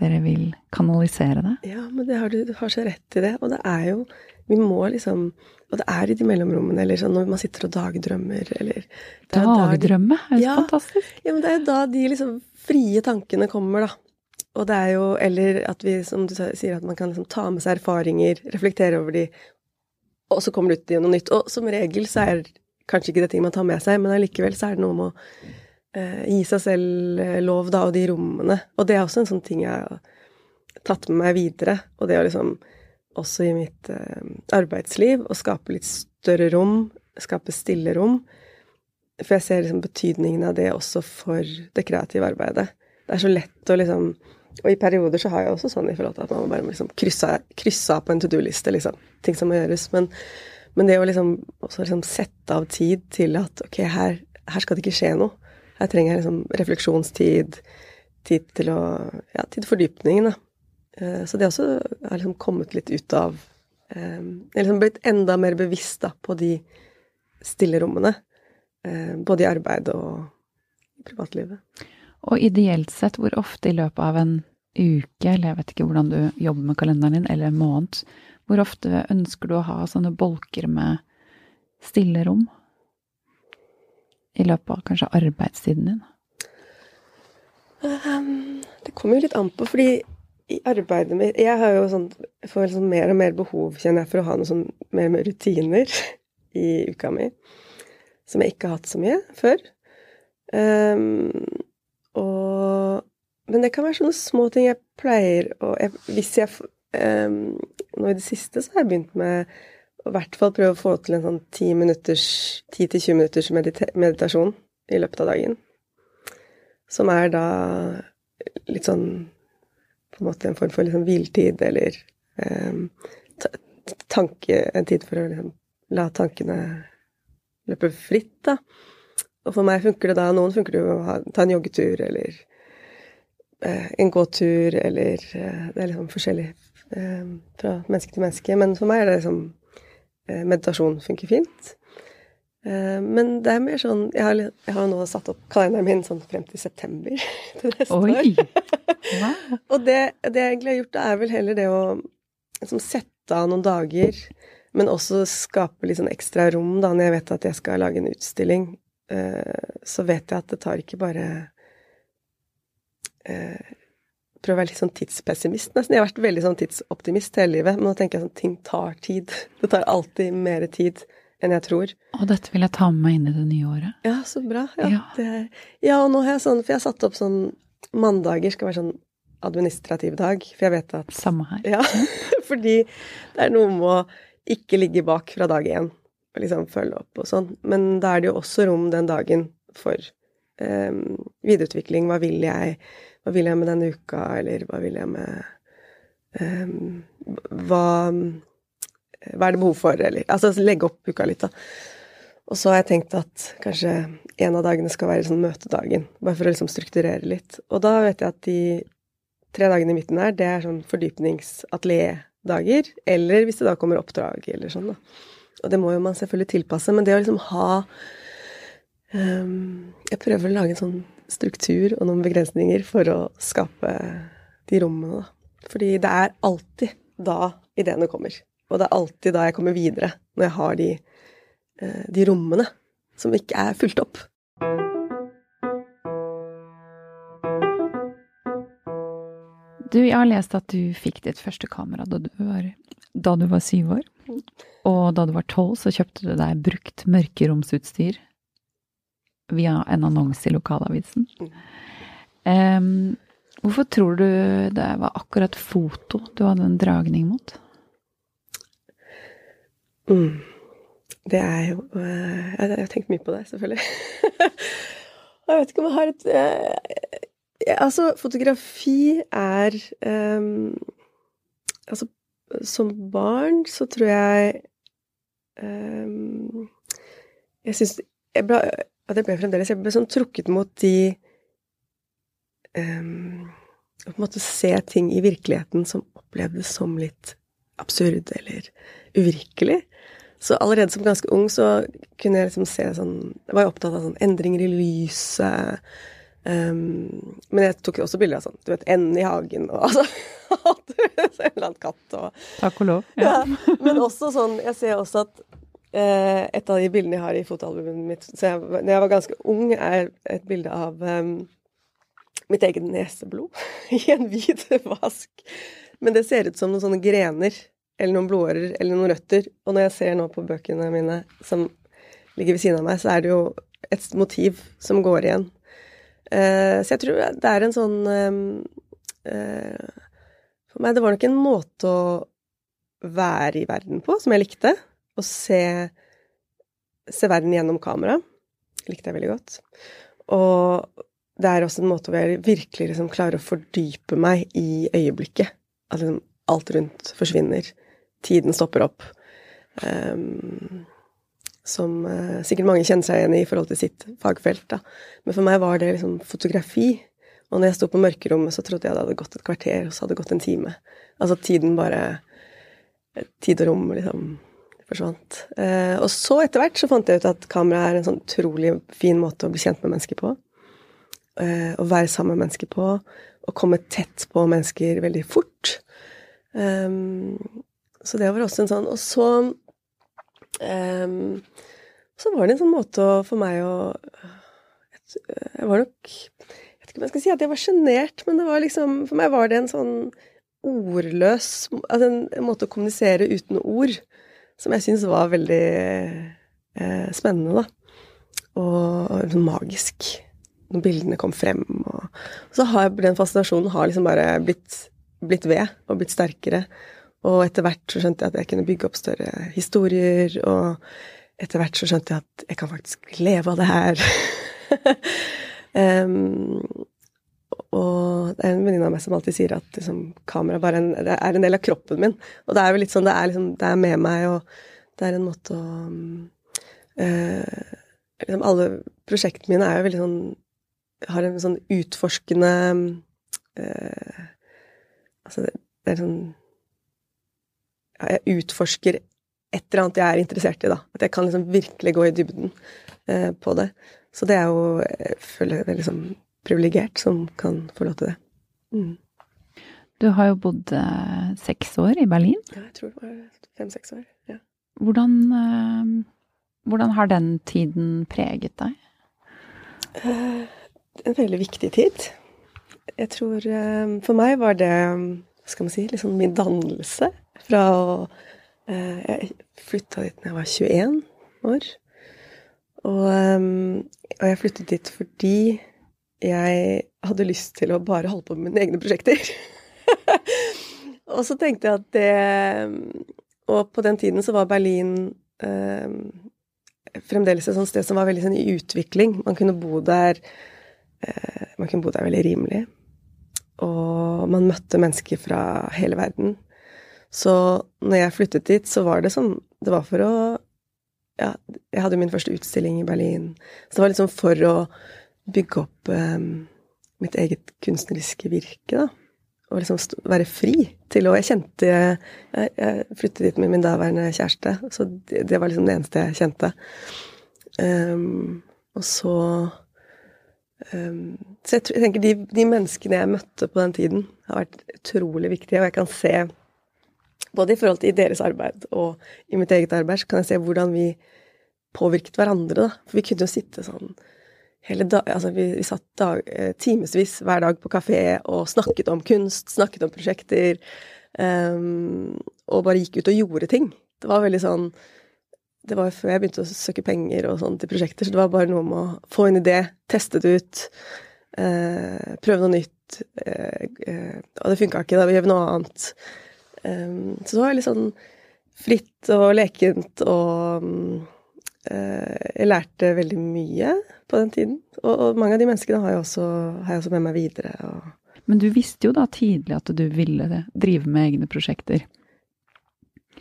dere vil kanalisere det. Ja, men det har du, du har så rett i det. Og det er jo Vi må liksom Og det er i de mellomrommene, eller sånn når man sitter og dagdrømmer, eller det er Dagdrømme er jo Ja. fantastisk. Ja, men det er jo da de liksom frie tankene kommer, da. Og det er jo Eller at vi, som du sier, at man kan liksom ta med seg erfaringer, reflektere over de, og så kommer det ut i noe nytt. Og som regel så er kanskje ikke det ting man tar med seg, men allikevel så er det noe med å eh, gi seg selv eh, lov, da, og de rommene. Og det er også en sånn ting jeg har tatt med meg videre. Og det å liksom også i mitt eh, arbeidsliv å skape litt større rom, skape stille rom. For jeg ser liksom betydningen av det også for det kreative arbeidet. Det er så lett å liksom Og i perioder så har jeg også sånn i forhold til at man bare må liksom krysse, av på en to do-liste, liksom. Ting som må gjøres. Men, men det å liksom også liksom sette av tid til at ok, her, her skal det ikke skje noe. Her trenger jeg liksom refleksjonstid, tid til å Ja, tid til fordypningen, da. Eh, Så det også har liksom kommet litt ut av eh, Jeg har liksom blitt enda mer bevisst da, på de stille rommene. eh, Både i arbeid og i privatlivet. Og ideelt sett, hvor ofte i løpet av en uke, eller jeg vet ikke hvordan du jobber med kalenderen din, eller en måned, hvor ofte ønsker du å ha sånne bolker med stillerom? I løpet av kanskje arbeidstiden din? Um, det kommer jo litt an på, fordi i arbeidet mitt Jeg har jo sånn, får liksom mer og mer behov, kjenner jeg, for å ha noe sånn mer og mer rutiner (laughs) i uka mi. Som jeg ikke har hatt så mye før. Um, og Men det kan være sånne små ting jeg pleier å Hvis jeg um, Nå i det siste så har jeg begynt med i hvert fall prøve å få til en sånn 10 minutters 10-20 minutters medita meditasjon i løpet av dagen. Som er da litt sånn på en måte en form for liksom hviletid, eller um, tanke, en tid for å liksom la tankene løpe fritt, da. Og for meg funker det da Noen funker det jo å ta en joggetur, eller eh, en gåtur, eller eh, Det er liksom forskjellig eh, fra menneske til menneske. Men for meg er det liksom Meditasjon funker fint. Men det er mer sånn Jeg har, jeg har nå satt opp kalenderen min sånn frem til september (laughs) til neste. Oi! år. (laughs) Og det, det jeg egentlig har gjort, da, er vel heller det å liksom, sette av noen dager, men også skape litt sånn ekstra rom da, når jeg vet at jeg skal lage en utstilling. Eh, så vet jeg at det tar ikke bare eh, Prøve å være litt sånn tidspessimist, nesten. Jeg har vært veldig sånn tidsoptimist hele livet, men nå tenker jeg sånn ting tar tid. (laughs) Det tar alltid mer tid enn jeg tror. Og dette vil jeg ta med meg inn i det nye året. Ja, så bra. Ja, Ja. Er, ja og nå har jeg sånn For jeg har satt opp sånn Mandager skal være sånn administrativ dag, for jeg vet at Samme her. Ja, (laughs) fordi det er noe med å ikke ligge bak fra dag én liksom følge opp og sånn. Men da er det jo også rom den dagen for eh, videreutvikling. Hva vil jeg? Hva vil jeg med denne uka, eller hva vil jeg med eh, hva, hva er det behov for, eller Altså legge opp uka litt, da. Og så har jeg tenkt at kanskje en av dagene skal være sånn møtedagen, bare for å liksom strukturere litt. Og da vet jeg at de tre dagene i midten her, det er sånn fordypningsatelierdager, eller hvis det da kommer oppdrag eller sånn, da. Og det må jo man selvfølgelig tilpasse, men det å liksom ha um, Jeg prøver å lage en sånn struktur og noen begrensninger for å skape de rommene, da. Fordi det er alltid da ideene kommer. Og det er alltid da jeg kommer videre, når jeg har de, eh, de rommene som ikke er fulgt opp. Du, jeg har lest at du fikk ditt første kamera da du var, da du var syv år. Og da du var tolv, så kjøpte du deg brukt mørkeromsutstyr via en annonse i lokalavisen. Um, hvorfor tror du det var akkurat foto du hadde en dragning mot? Mm. Det er jo uh, Jeg har tenkt mye på det, selvfølgelig. (laughs) jeg vet ikke om jeg har et eh, Altså, fotografi er um, Altså, som barn så tror jeg um, Jeg syns jeg ble, at jeg ble fremdeles Jeg ble sånn trukket mot de um, Å på en måte se ting i virkeligheten som opplevdes som litt absurd eller uvirkelig. Så allerede som ganske ung så kunne jeg liksom se sånn var jo opptatt av sånn endringer i lyset. Um, men jeg tok jo også bilder av sånn, du vet, enden i hagen og (laughs) altså En eller annen katt og Takk og lov. Ja. ja. Men også sånn Jeg ser også at eh, et av de bildene jeg har i fotoalbumet mitt så jeg, Når jeg var ganske ung, er et bilde av um, mitt eget neseblod (laughs) i en hvit vask. Men det ser ut som noen sånne grener eller noen blodårer eller noen røtter. Og når jeg ser nå på bøkene mine som ligger ved siden av meg, så er det jo et motiv som går igjen. Uh, så jeg tror det er en sånn uh, For meg, det var nok en måte å være i verden på som jeg likte. Å se, se verden gjennom kamera. Likte jeg veldig godt. Og det er også en måte hvor jeg virkelig liksom klarer å fordype meg i øyeblikket. At liksom alt rundt forsvinner. Tiden stopper opp. Um, som uh, sikkert mange kjenner seg igjen i i forhold til sitt fagfelt. Da. Men for meg var det liksom fotografi. Og når jeg sto på mørkerommet, så trodde jeg det hadde gått et kvarter, og så hadde det gått en time. Altså tiden bare Tid og rom liksom forsvant. Uh, og så etter hvert så fant jeg ut at kamera er en sånn utrolig fin måte å bli kjent med mennesker på. Uh, å være sammen med mennesker på. Å komme tett på mennesker veldig fort. Um, så det var også en sånn Og så um, Så var det en sånn måte for meg å Jeg var nok Jeg vet ikke om jeg skal si at jeg var sjenert, men det var liksom For meg var det en sånn ordløs Altså en, en måte å kommunisere uten ord som jeg syns var veldig eh, spennende, da. Og, og magisk. Når bildene kom frem. Og, og så har den fascinasjonen har liksom bare blitt, blitt ved og blitt sterkere. Og etter hvert så skjønte jeg at jeg kunne bygge opp større historier, og etter hvert så skjønte jeg at jeg kan faktisk leve av det her. (laughs) um, og det er en venninne av meg som alltid sier at liksom, kamera bare en, det er en del av kroppen min. Og det er jo litt sånn, det er, liksom, det er med meg, og det er en måte å uh, liksom Alle prosjektene mine er jo veldig sånn Har en sånn utforskende uh, Altså, det, det er sånn Jeg utforsker et eller annet jeg er interessert i, da. At jeg kan liksom virkelig gå i dybden eh, på det. Så det er jo Jeg føler meg liksom privilegert som kan få lov til det. Mm. Du har jo bodd eh, seks år i Berlin. Ja, jeg tror det var fem-seks år. ja. Hvordan, eh, hvordan, har den tiden preget deg? Eh, en veldig viktig tid. Jeg tror eh, For meg var det hva skal man si, liksom min dannelse fra å eh, Jeg flytta dit da jeg var 21 år. Og, eh, og jeg flyttet dit fordi jeg hadde lyst til å bare holde på med mine egne prosjekter. (laughs) og så tenkte jeg at det Og på den tiden så var Berlin eh, fremdeles et sånt sted som var veldig sånn i utvikling. Man kunne bo der eh, Man kunne bo der veldig rimelig. Og man møtte mennesker fra hele verden. Så når jeg flyttet dit, så var det sånn Det var for å Ja, jeg hadde jo min første utstilling i Berlin. Så det var liksom for å bygge opp um, mitt eget kunstneriske virke, da. Og liksom være fri til å Jeg kjente Jeg, jeg flyttet dit med min daværende kjæreste, så det, det, var liksom det eneste jeg kjente. Um, og så um, Så jeg, jeg, tenker de, de, menneskene jeg møtte på den tiden, har vært utrolig viktige, og jeg kan se både i forhold til deres arbeid og i mitt eget arbeid, så kan jeg se hvordan vi påvirket hverandre, da. For vi kunne jo sitte sånn hele dag, altså vi, vi satt dag, eh, timevis hver dag på kafé og snakket om kunst, snakket om prosjekter, um, og bare gikk ut og gjorde ting. Det var veldig sånn Det var før jeg begynte å søke penger og sånn til prosjekter, så det var bare noe med å få en idé, teste det ut, uh, prøve noe nytt. Uh, uh, og det funka ikke, da vi gjør noe annet. Um, så det var litt sånn fritt og lekent og um, jeg lærte veldig mye på den tiden. Og, og, mange av de menneskene har jeg også, har jeg også med meg videre. Men du visste jo da tidlig at du ville drive med egne prosjekter.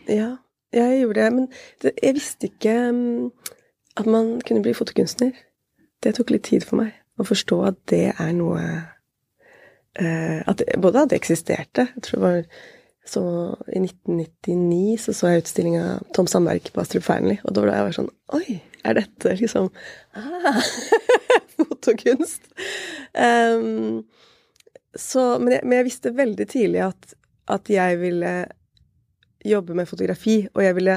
Ja. jeg gjorde det. Men det, jeg visste ikke um, at man kunne bli fotokunstner. Det tok litt tid for meg å forstå at det er noe uh, at det, Både at det eksisterte. Jeg tror det var så I 1999 så, så jeg utstillinga Tom Sandberg på Astrup Fearnley, og da var jeg sånn Oi, er dette liksom ah, (laughs) Fotokunst! Um, så, men, jeg, men, jeg, visste veldig tidlig at, at jeg ville jobbe med fotografi, og jeg ville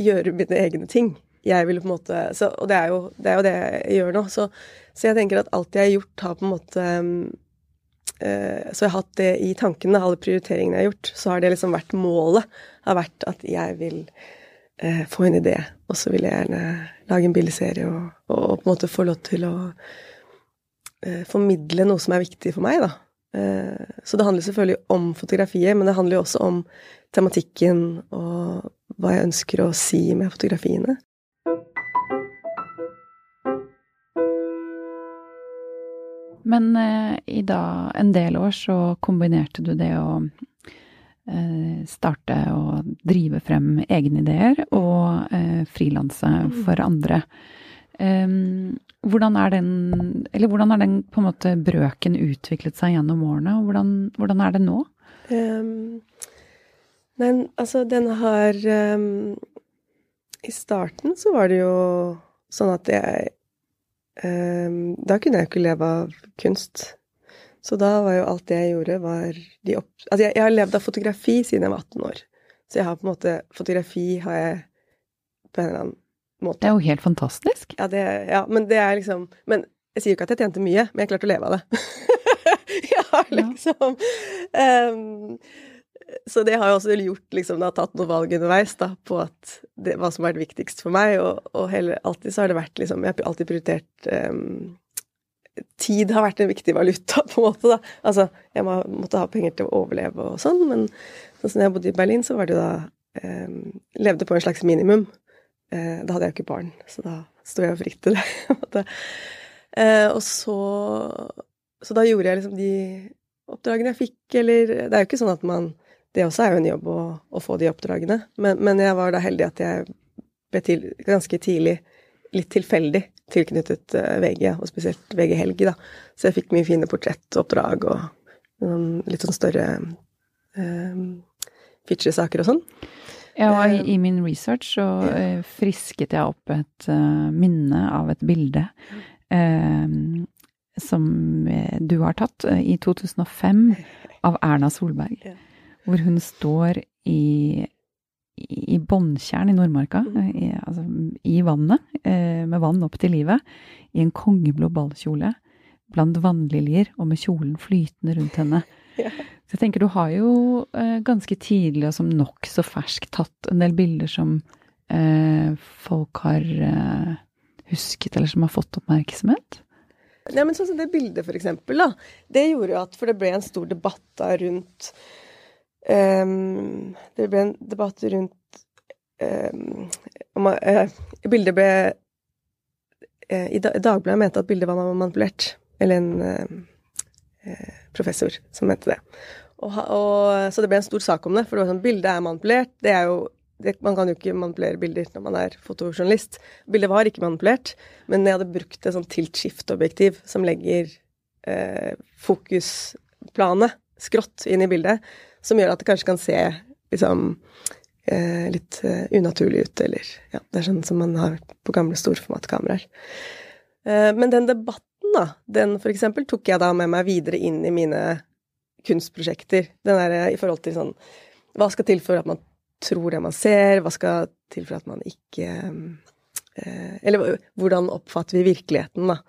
gjøre mine egne ting. Jeg ville på en måte så, Og det er, jo, det er, jo, det jeg gjør nå. Så, så, jeg tenker at alt jeg har gjort, har på en måte uh, Så jeg har hatt det i tankene, alle prioriteringene jeg har gjort. Så har det liksom vært målet. Har vært at jeg vil uh, få en idé, og så vil jeg gjerne lage en bildeserie og, og, på en måte få lov til å uh, formidle noe som er viktig for meg, da. Så det handler selvfølgelig om fotografiet, men det handler jo også om tematikken og hva jeg ønsker å si med fotografiene. Men eh, i da en del år så kombinerte du det å eh, starte og drive frem egne ideer og eh, frilanse mm. for andre. Hvordan er den Eller hvordan har den på en måte brøken utviklet seg gjennom årene, og hvordan, hvordan er det nå? Um, men altså, den har um, I starten så var det jo sånn at jeg Da kunne jeg ikke leve av kunst. Så da var jo alt det jeg gjorde, var de opp... Altså, jeg, jeg, har levd av fotografi siden jeg var 18 år. Så jeg har på en måte Fotografi har jeg på en eller annen måte. Det er jo helt fantastisk. Ja, det, ja men det er liksom Men jeg sier jo ikke at jeg tjente mye, men jeg klarte å leve av det. (laughs) jeg har liksom um, så det har jo også gjort, liksom, det har tatt noen valg underveis da, på det, hva som har vært viktigst for meg, og, og heller, alltid så har det vært liksom Jeg har alltid prioritert um, Tid har vært en viktig valuta, (laughs) på en måte, da. Altså, jeg må, måtte ha penger til å overleve og sånn, men sånn som jeg bodde i Berlin, så var det jo da um, Levde på en slags minimum. Uh, da hadde jeg jo ikke barn, så da sto jeg jo fritt til det. (laughs) uh, og så Så da gjorde jeg liksom de oppdragene jeg fikk, eller Det er jo ikke sånn at man det også er jo en jobb å, å få de oppdragene. Men, men, jeg var da heldig at jeg ble til, ganske tidlig litt tilfeldig tilknyttet uh, VG, og spesielt VG Helg, da. Så jeg fikk mye fine portrettoppdrag og litt sånn større eh, feature-saker og sånn. Ja, og i, i, min research så ja. frisket jeg opp et minne av et bilde som du har tatt i 2005 av Erna Solberg hvor hun står i, i Båndtjern i Nordmarka, mm. i, altså, i vannet, eh, med vann opp til livet, i en kongeblå ballkjole, blant vannliljer og med kjolen flytende rundt henne. (laughs) Ja. Så jeg tenker du har jo eh, ganske tidlig og som nokså fersk tatt en del bilder som eh, folk har eh, husket, eller som har fått oppmerksomhet. Ja, men sånn som det bildet, for eksempel, da. Det gjorde jo at For det ble en stor debatt da rundt Um, det ble en debatt rundt um, om uh, Bildet ble uh, I Dagbladet mente at bildet var manipulert. Eller en uh, professor som mente det. Og, og, så det ble en stor sak om det. For det var sånn, bildet er manipulert. Det er jo det, Man kan jo ikke manipulere bilder når man er fotojournalist. Bildet var ikke manipulert, men jeg hadde brukt et sånn tilt-skift-objektiv som legger fokusplanet skrått inn i bildet som gjør at det kanskje kan se liksom eh, litt eh, unaturlig ut, eller ja, det er sånn som man har på gamle storformatkameraer. Eh, men den debatten, da, den for eksempel tok jeg da med meg videre inn i mine kunstprosjekter. Den der i forhold til sånn Hva skal til for at man tror det man ser? Hva skal til for at man ikke eh, Eller hvordan oppfatter vi virkeligheten, da?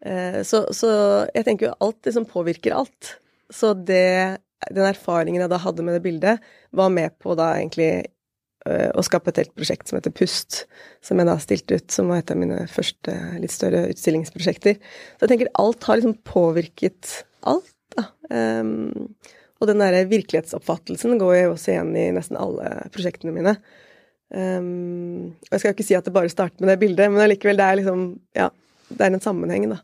Eh, så, så, jeg tenker jo alt det som påvirker alt. Så det den erfaringen jeg da hadde med det bildet, var med på da egentlig å skape et helt prosjekt som heter Pust, som jeg da stilte ut, som var et av mine første litt større utstillingsprosjekter. Så jeg tenker alt har liksom påvirket alt, da. Um, og den derre virkelighetsoppfattelsen går jo også igjen i nesten alle prosjektene mine. Um, og jeg skal jo ikke si at det bare starter med det bildet, men allikevel, det er liksom Ja, det er en sammenheng, da,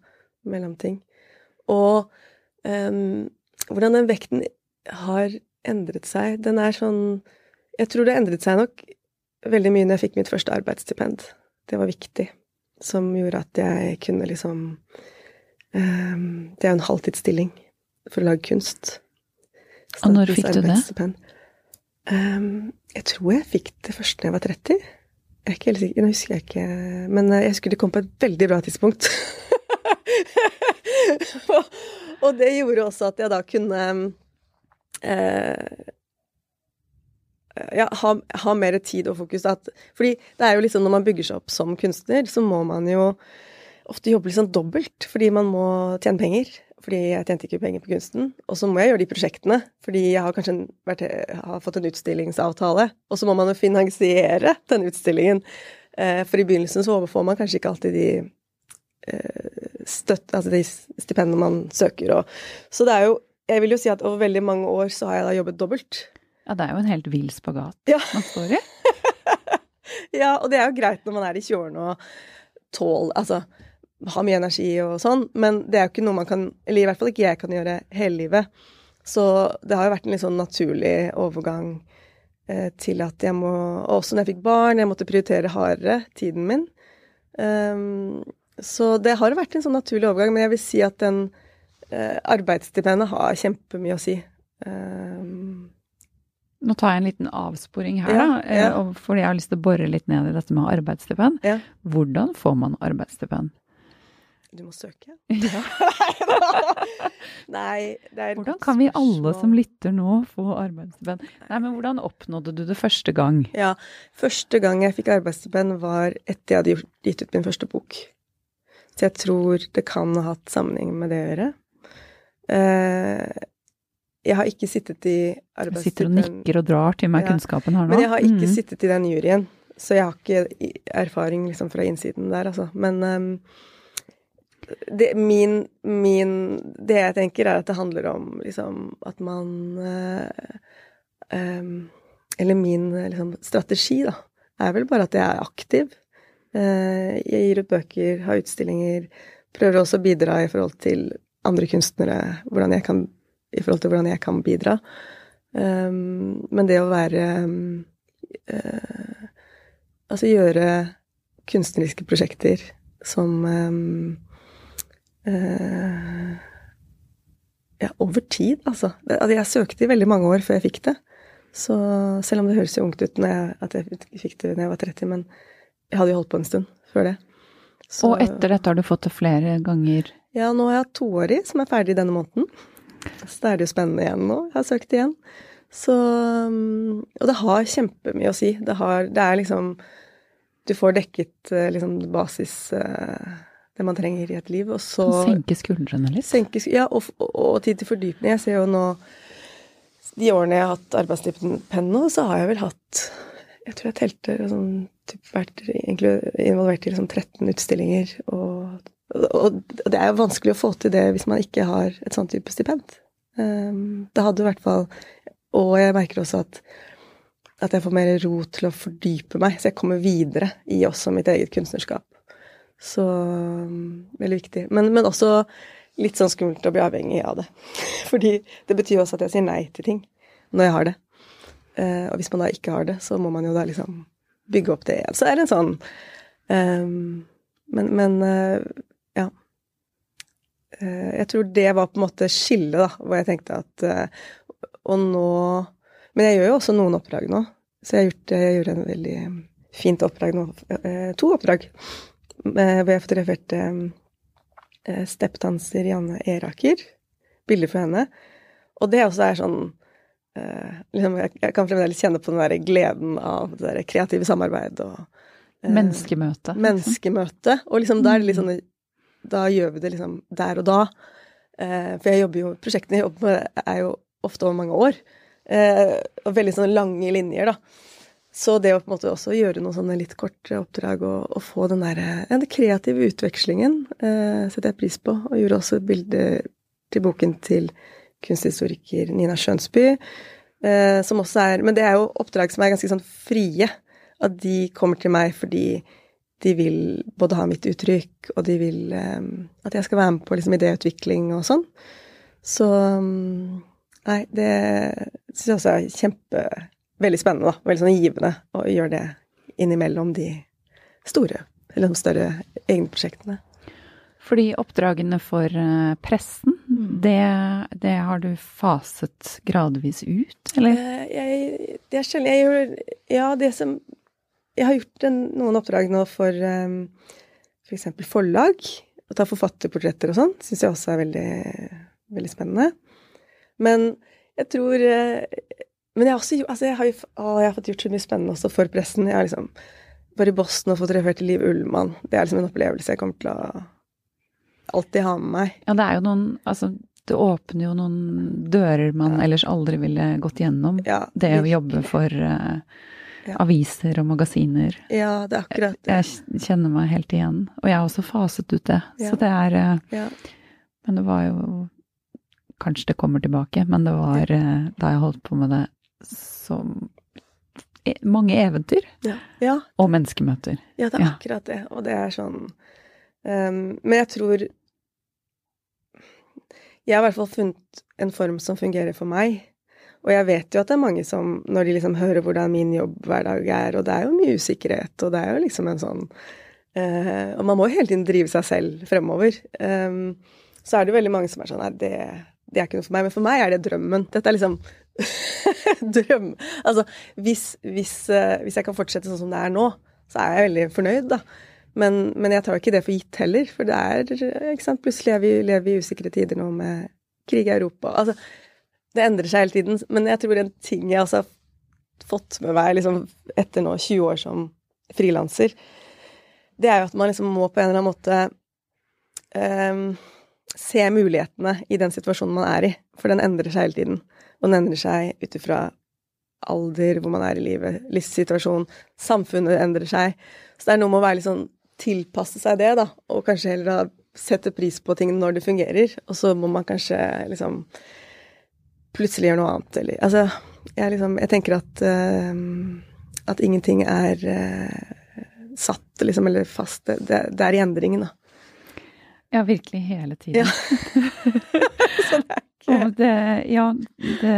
mellom ting. Og um, hvordan den vekten har endret seg. Den er sånn Jeg tror det endret seg nok veldig mye når jeg fikk mitt første arbeidsstipend. Det var viktig. Som gjorde at jeg kunne liksom um, Det er jo en halvtidsstilling for å lage kunst. Og når fikk du det? Um, jeg tror jeg fikk det først da jeg var 30. Jeg er ikke helt sikker, nå husker jeg ikke Men jeg husker det kom på et veldig bra tidspunkt. (laughs) og, det gjorde også at jeg da kunne eh, ja, ha, ha, mer tid og fokus. At, fordi det er jo liksom når man bygger seg opp som kunstner, så må man jo ofte jobbe sånn dobbelt, fordi man må tjene penger. Fordi jeg tjente ikke penger på kunsten. Og så må jeg gjøre de prosjektene, fordi jeg har kanskje vært, har fått en utstillingsavtale. Og så må man jo finansiere den utstillingen. Eh, for i begynnelsen så får man kanskje ikke alltid de eh, støtt, altså de stipendene man søker. Og, så det er jo Jeg vil jo si at over veldig mange år så har jeg da jobbet dobbelt. Ja, det er jo en helt vill spagat ja. man står i. (laughs) ja, og det er jo greit når man er i 20-årene og tåler Altså har mye energi og sånn, men det er jo ikke noe man kan Eller i hvert fall ikke jeg kan gjøre hele livet. Så det har jo vært en litt sånn naturlig overgang eh, til at jeg må Og også når jeg fikk barn, jeg måtte prioritere hardere tiden min. Um, så det har vært en sånn naturlig overgang, men jeg vil si at den arbeidsstipendet har kjempemye å si. Um, nå tar jeg en liten avsporing her, ja, da, ja. Eh, fordi jeg har lyst til å bore litt ned i dette med arbeidsstipend. Ja. Hvordan får man arbeidsstipend? Du må søke. (laughs) Ja. Nei, det er Hvordan kan vi alle som lytter nå, få arbeidsstipend? Nei, men hvordan oppnådde du det første gang? Ja, første gang jeg fikk arbeidsstipend var etter jeg hadde gitt ut min første bok. Så jeg tror det kan ha hatt sammenheng med det å gjøre. Uh, jeg har ikke sittet i arbeidsstipend sitter og nikker og drar til meg ja. kunnskapen her nå. Men jeg har ikke mm. sittet i den juryen, så jeg har ikke erfaring liksom fra innsiden der, altså. Men um, det, min, min, det jeg tenker, er at det handler om liksom at man uh, um, Eller min liksom, strategi, da, er vel bare at jeg er aktiv. Uh, jeg gir ut bøker, har utstillinger, prøver også å bidra i forhold til andre kunstnere, kan i forhold til hvordan jeg kan bidra. Um, men det å være um, uh, Altså gjøre kunstneriske prosjekter som um, uh, Ja, over tid, altså. altså. Jeg søkte i veldig mange år før jeg fikk det. Så selv om det høres jo ungt ut jeg, at jeg fikk det da jeg var 30, men jeg hadde jo holdt på en stund før det. Så, og etter dette har du fått det flere ganger? Ja, nå har jeg hatt toårig, som er ferdig denne måneden. Så da er det jo spennende igjen nå. Jeg har søkt igjen. Så um, Og det har kjempemye å si. Det har Det er liksom Du får dekket eh, liksom basis eh, Det man trenger i et liv, og så Senke skuldrene litt? Senke, ja, og, og, og, tid til fordypning. Jeg ser jo nå De årene jeg har hatt arbeidsstipend nå, så har jeg vel hatt Jeg tror jeg telte typ, vært involvert i liksom 13 utstillinger og og det er jo vanskelig å få til det hvis man ikke har et sånn type stipend. Ehm, det hadde i hvert fall Og jeg merker også at, at jeg får mer ro til å fordype meg, så jeg kommer videre i også mitt eget kunstnerskap. Så veldig viktig. Men, men også litt sånn skummelt å bli avhengig av det. (laughs) Fordi det betyr også at jeg sier nei til ting når jeg har det. Uh, og hvis man da ikke har det, så må man jo da liksom bygge opp det igjen. Så er det en sånn um, Men, men Eh, jeg tror det var på en måte skillet, da, hvor jeg tenkte at eh, Og nå Men jeg gjør jo også noen oppdrag nå. Så jeg, gjort, jeg gjorde en veldig fint oppdrag nå. Eh, to oppdrag hvor jeg fotograferte steppdanser Janne Eraker. Bilder for henne. Og det også er sånn liksom, Jeg kan fremdeles kjenne på den der gleden av det der kreative samarbeid og Menneskemøte. Menneskemøte. Og liksom da er det litt sånn da gjør vi det liksom der og da. Eh, for jeg jobber jo Prosjektene jeg jobber med, er jo ofte over mange år. Eh, og veldig sånne lange linjer, da. Så det å på en måte også gjøre noen sånne litt kortere oppdrag og, og få den der ja, den kreative utvekslingen eh, setter jeg pris på. Og gjorde også bilder til boken til kunsthistoriker Nina Skjønsby. Eh, som også er Men det er jo oppdrag som er ganske sånn frie. At de kommer til meg fordi de vil både ha mitt uttrykk, og de vil um, at jeg skal være med på liksom, idéutvikling og sånn. Så um, Nei, det syns jeg også er kjempe Veldig spennende, da. Veldig sånn givende å gjøre det innimellom de store, eller de større egne prosjektene. Fordi oppdragene for eh, pressen, Mm. det, det har du faset gradvis ut, eller? Eh, Jeg, det er sjelden jeg gjør Ja, det som Jeg har gjort en, noen oppdrag nå for um, f.eks. For forlag. Å ta forfatterportretter og sånn syns jeg også er veldig, veldig spennende. Men jeg tror eh, Men jeg har også altså jeg har, å, jeg har fått gjort så mye spennende også for pressen. Jeg har liksom bare i Boston og fotografert Liv Ullmann. Det er liksom en opplevelse jeg kommer til å alltid ha med meg. Ja, det er jo noen Altså, det åpner jo noen dører man Ja. ellers aldri ville gått gjennom. Ja, Det å jobbe for eh, Ja. aviser og magasiner. Ja, det er akkurat det. Jeg kjenner meg helt igjen. Og jeg har også faset ut det. Ja. Så det er eh, Ja. Men det var jo Kanskje det kommer tilbake, men det var eh, da jeg holdt på med det som e- mange eventyr og menneskemøter. Ja, det er akkurat det. Og det er sånn um, Men jeg tror Jeg har i hvert fall funnet en form som fungerer for meg. Og jeg vet jo at det er mange som, når de liksom hører hvordan min jobbhverdag er, og det er jo mye usikkerhet, og det er jo liksom en sånn eh, Og man må jo hele tiden drive seg selv fremover. Um, så er det jo veldig mange som er sånn Nei, det, det er ikke noe for meg. Men for meg er det drømmen. Dette er liksom (laughs) drøm. Altså, hvis, hvis, uh, hvis jeg kan fortsette sånn som det er nå, så er jeg veldig fornøyd, da. Men, men jeg tar jo ikke det for gitt heller, for det er ikke sant, Plutselig lever vi, lever i usikre tider nå med krig i Europa. Altså, det endrer seg hele tiden. Men jeg tror en ting jeg også har fått med meg liksom, etter nå 20 år som frilanser, det er jo at man liksom må på en eller annen måte um, se mulighetene i den situasjonen man er i. For den endrer seg hele tiden. Og den endrer seg ut ifra alder, hvor man er i livet, livssituasjon. Samfunnet endrer seg. Så det er noe med å være litt sånn tilpasse seg det, da. Og kanskje heller sette pris på ting når det fungerer. Og så må man kanskje liksom plutselig gjør noe annet, eller Altså, jeg liksom Jeg tenker at uh, at ingenting er uh, satt, liksom, eller fast. Det, det, er i endringen, da. Ja, virkelig hele tiden. Ja. (laughs) Så det er ikke Og det, ja, det,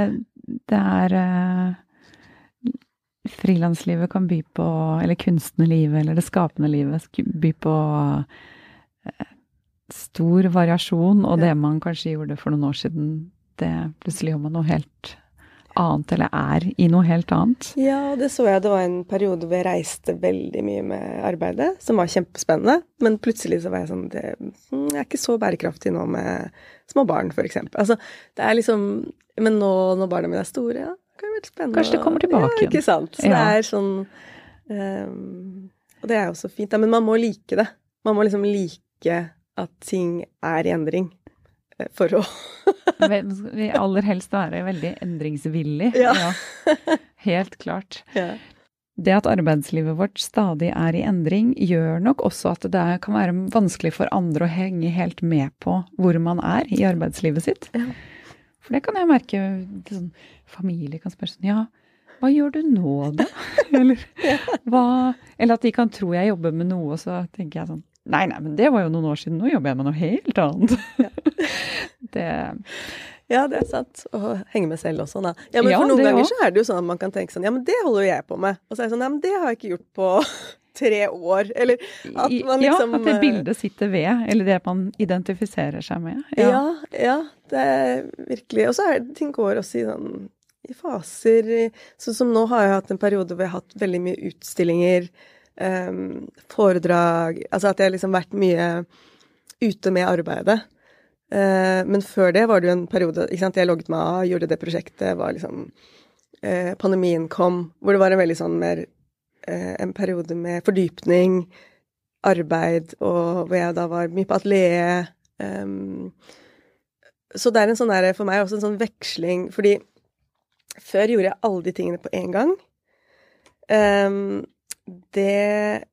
det er uh, Frilanslivet kan by på Eller kunstnerlivet, eller det skapende livet, by på stor variasjon, og det man kanskje gjorde for noen år siden, det plutselig gjør man noe helt annet, eller er i noe helt annet. Ja, det så jeg. Det var en periode hvor jeg reiste veldig mye med arbeidet, som var kjempespennende. Men plutselig så var jeg sånn det, mm, Jeg er ikke så bærekraftig nå med små barn, eksempel. Altså, det er liksom Men nå når barna mine er store, ja, det kan det være spennende. Kanskje det kommer tilbake igjen. Ja, ikke sant. Så Ja. det er sånn um, Og det er jo så fint. Ja, Men man må like det. Man må liksom like at ting er i endring. For å Vi vil aller helst være veldig endringsvillig. Ja. Helt klart. ja. Det at arbeidslivet vårt stadig er i endring, gjør nok også at det kan være vanskelig for andre å henge helt med på hvor man er i arbeidslivet sitt. Ja. For det kan jeg merke sånn, Familie kan spørre sånn Ja, hva gjør du nå, da? (laughs) Eller, hva, eller at de kan tro jeg jobber med noe, og så tenker jeg sånn Nei, nei, men det var jo noen år siden. Nå jobber jeg med noe helt annet. Ja. (laughs) det Ja, det er sant. Å henge med selv også, da. Ja, men Ja, for noen ganger også. så er det jo sånn at man kan tenke sånn Ja, men det holder jo jeg på med. Og så er det sånn Ja, men det har jeg ikke gjort på (laughs) tre år. Eller at man liksom ja, at det eh, bildet sitter ved, eller det man identifiserer seg med. Ja, ja, det er virkelig Og så er det ting går også i sånn i faser. Sånn som nå har jeg hatt en periode hvor jeg har hatt veldig mye utstillinger, em, foredrag Altså at jeg liksom vært mye ute med arbeidet. Uh, men før det var det jo en periode ikke sant, Jeg logget meg av, gjorde det prosjektet, var liksom uh, Pandemien kom, hvor det var en veldig sånn mer uh, En periode med fordypning, arbeid, og hvor jeg da var mye på atelier. Um, så det er en sånn der, for meg også en sånn veksling, fordi før gjorde jeg alle de tingene på én gang. Em, det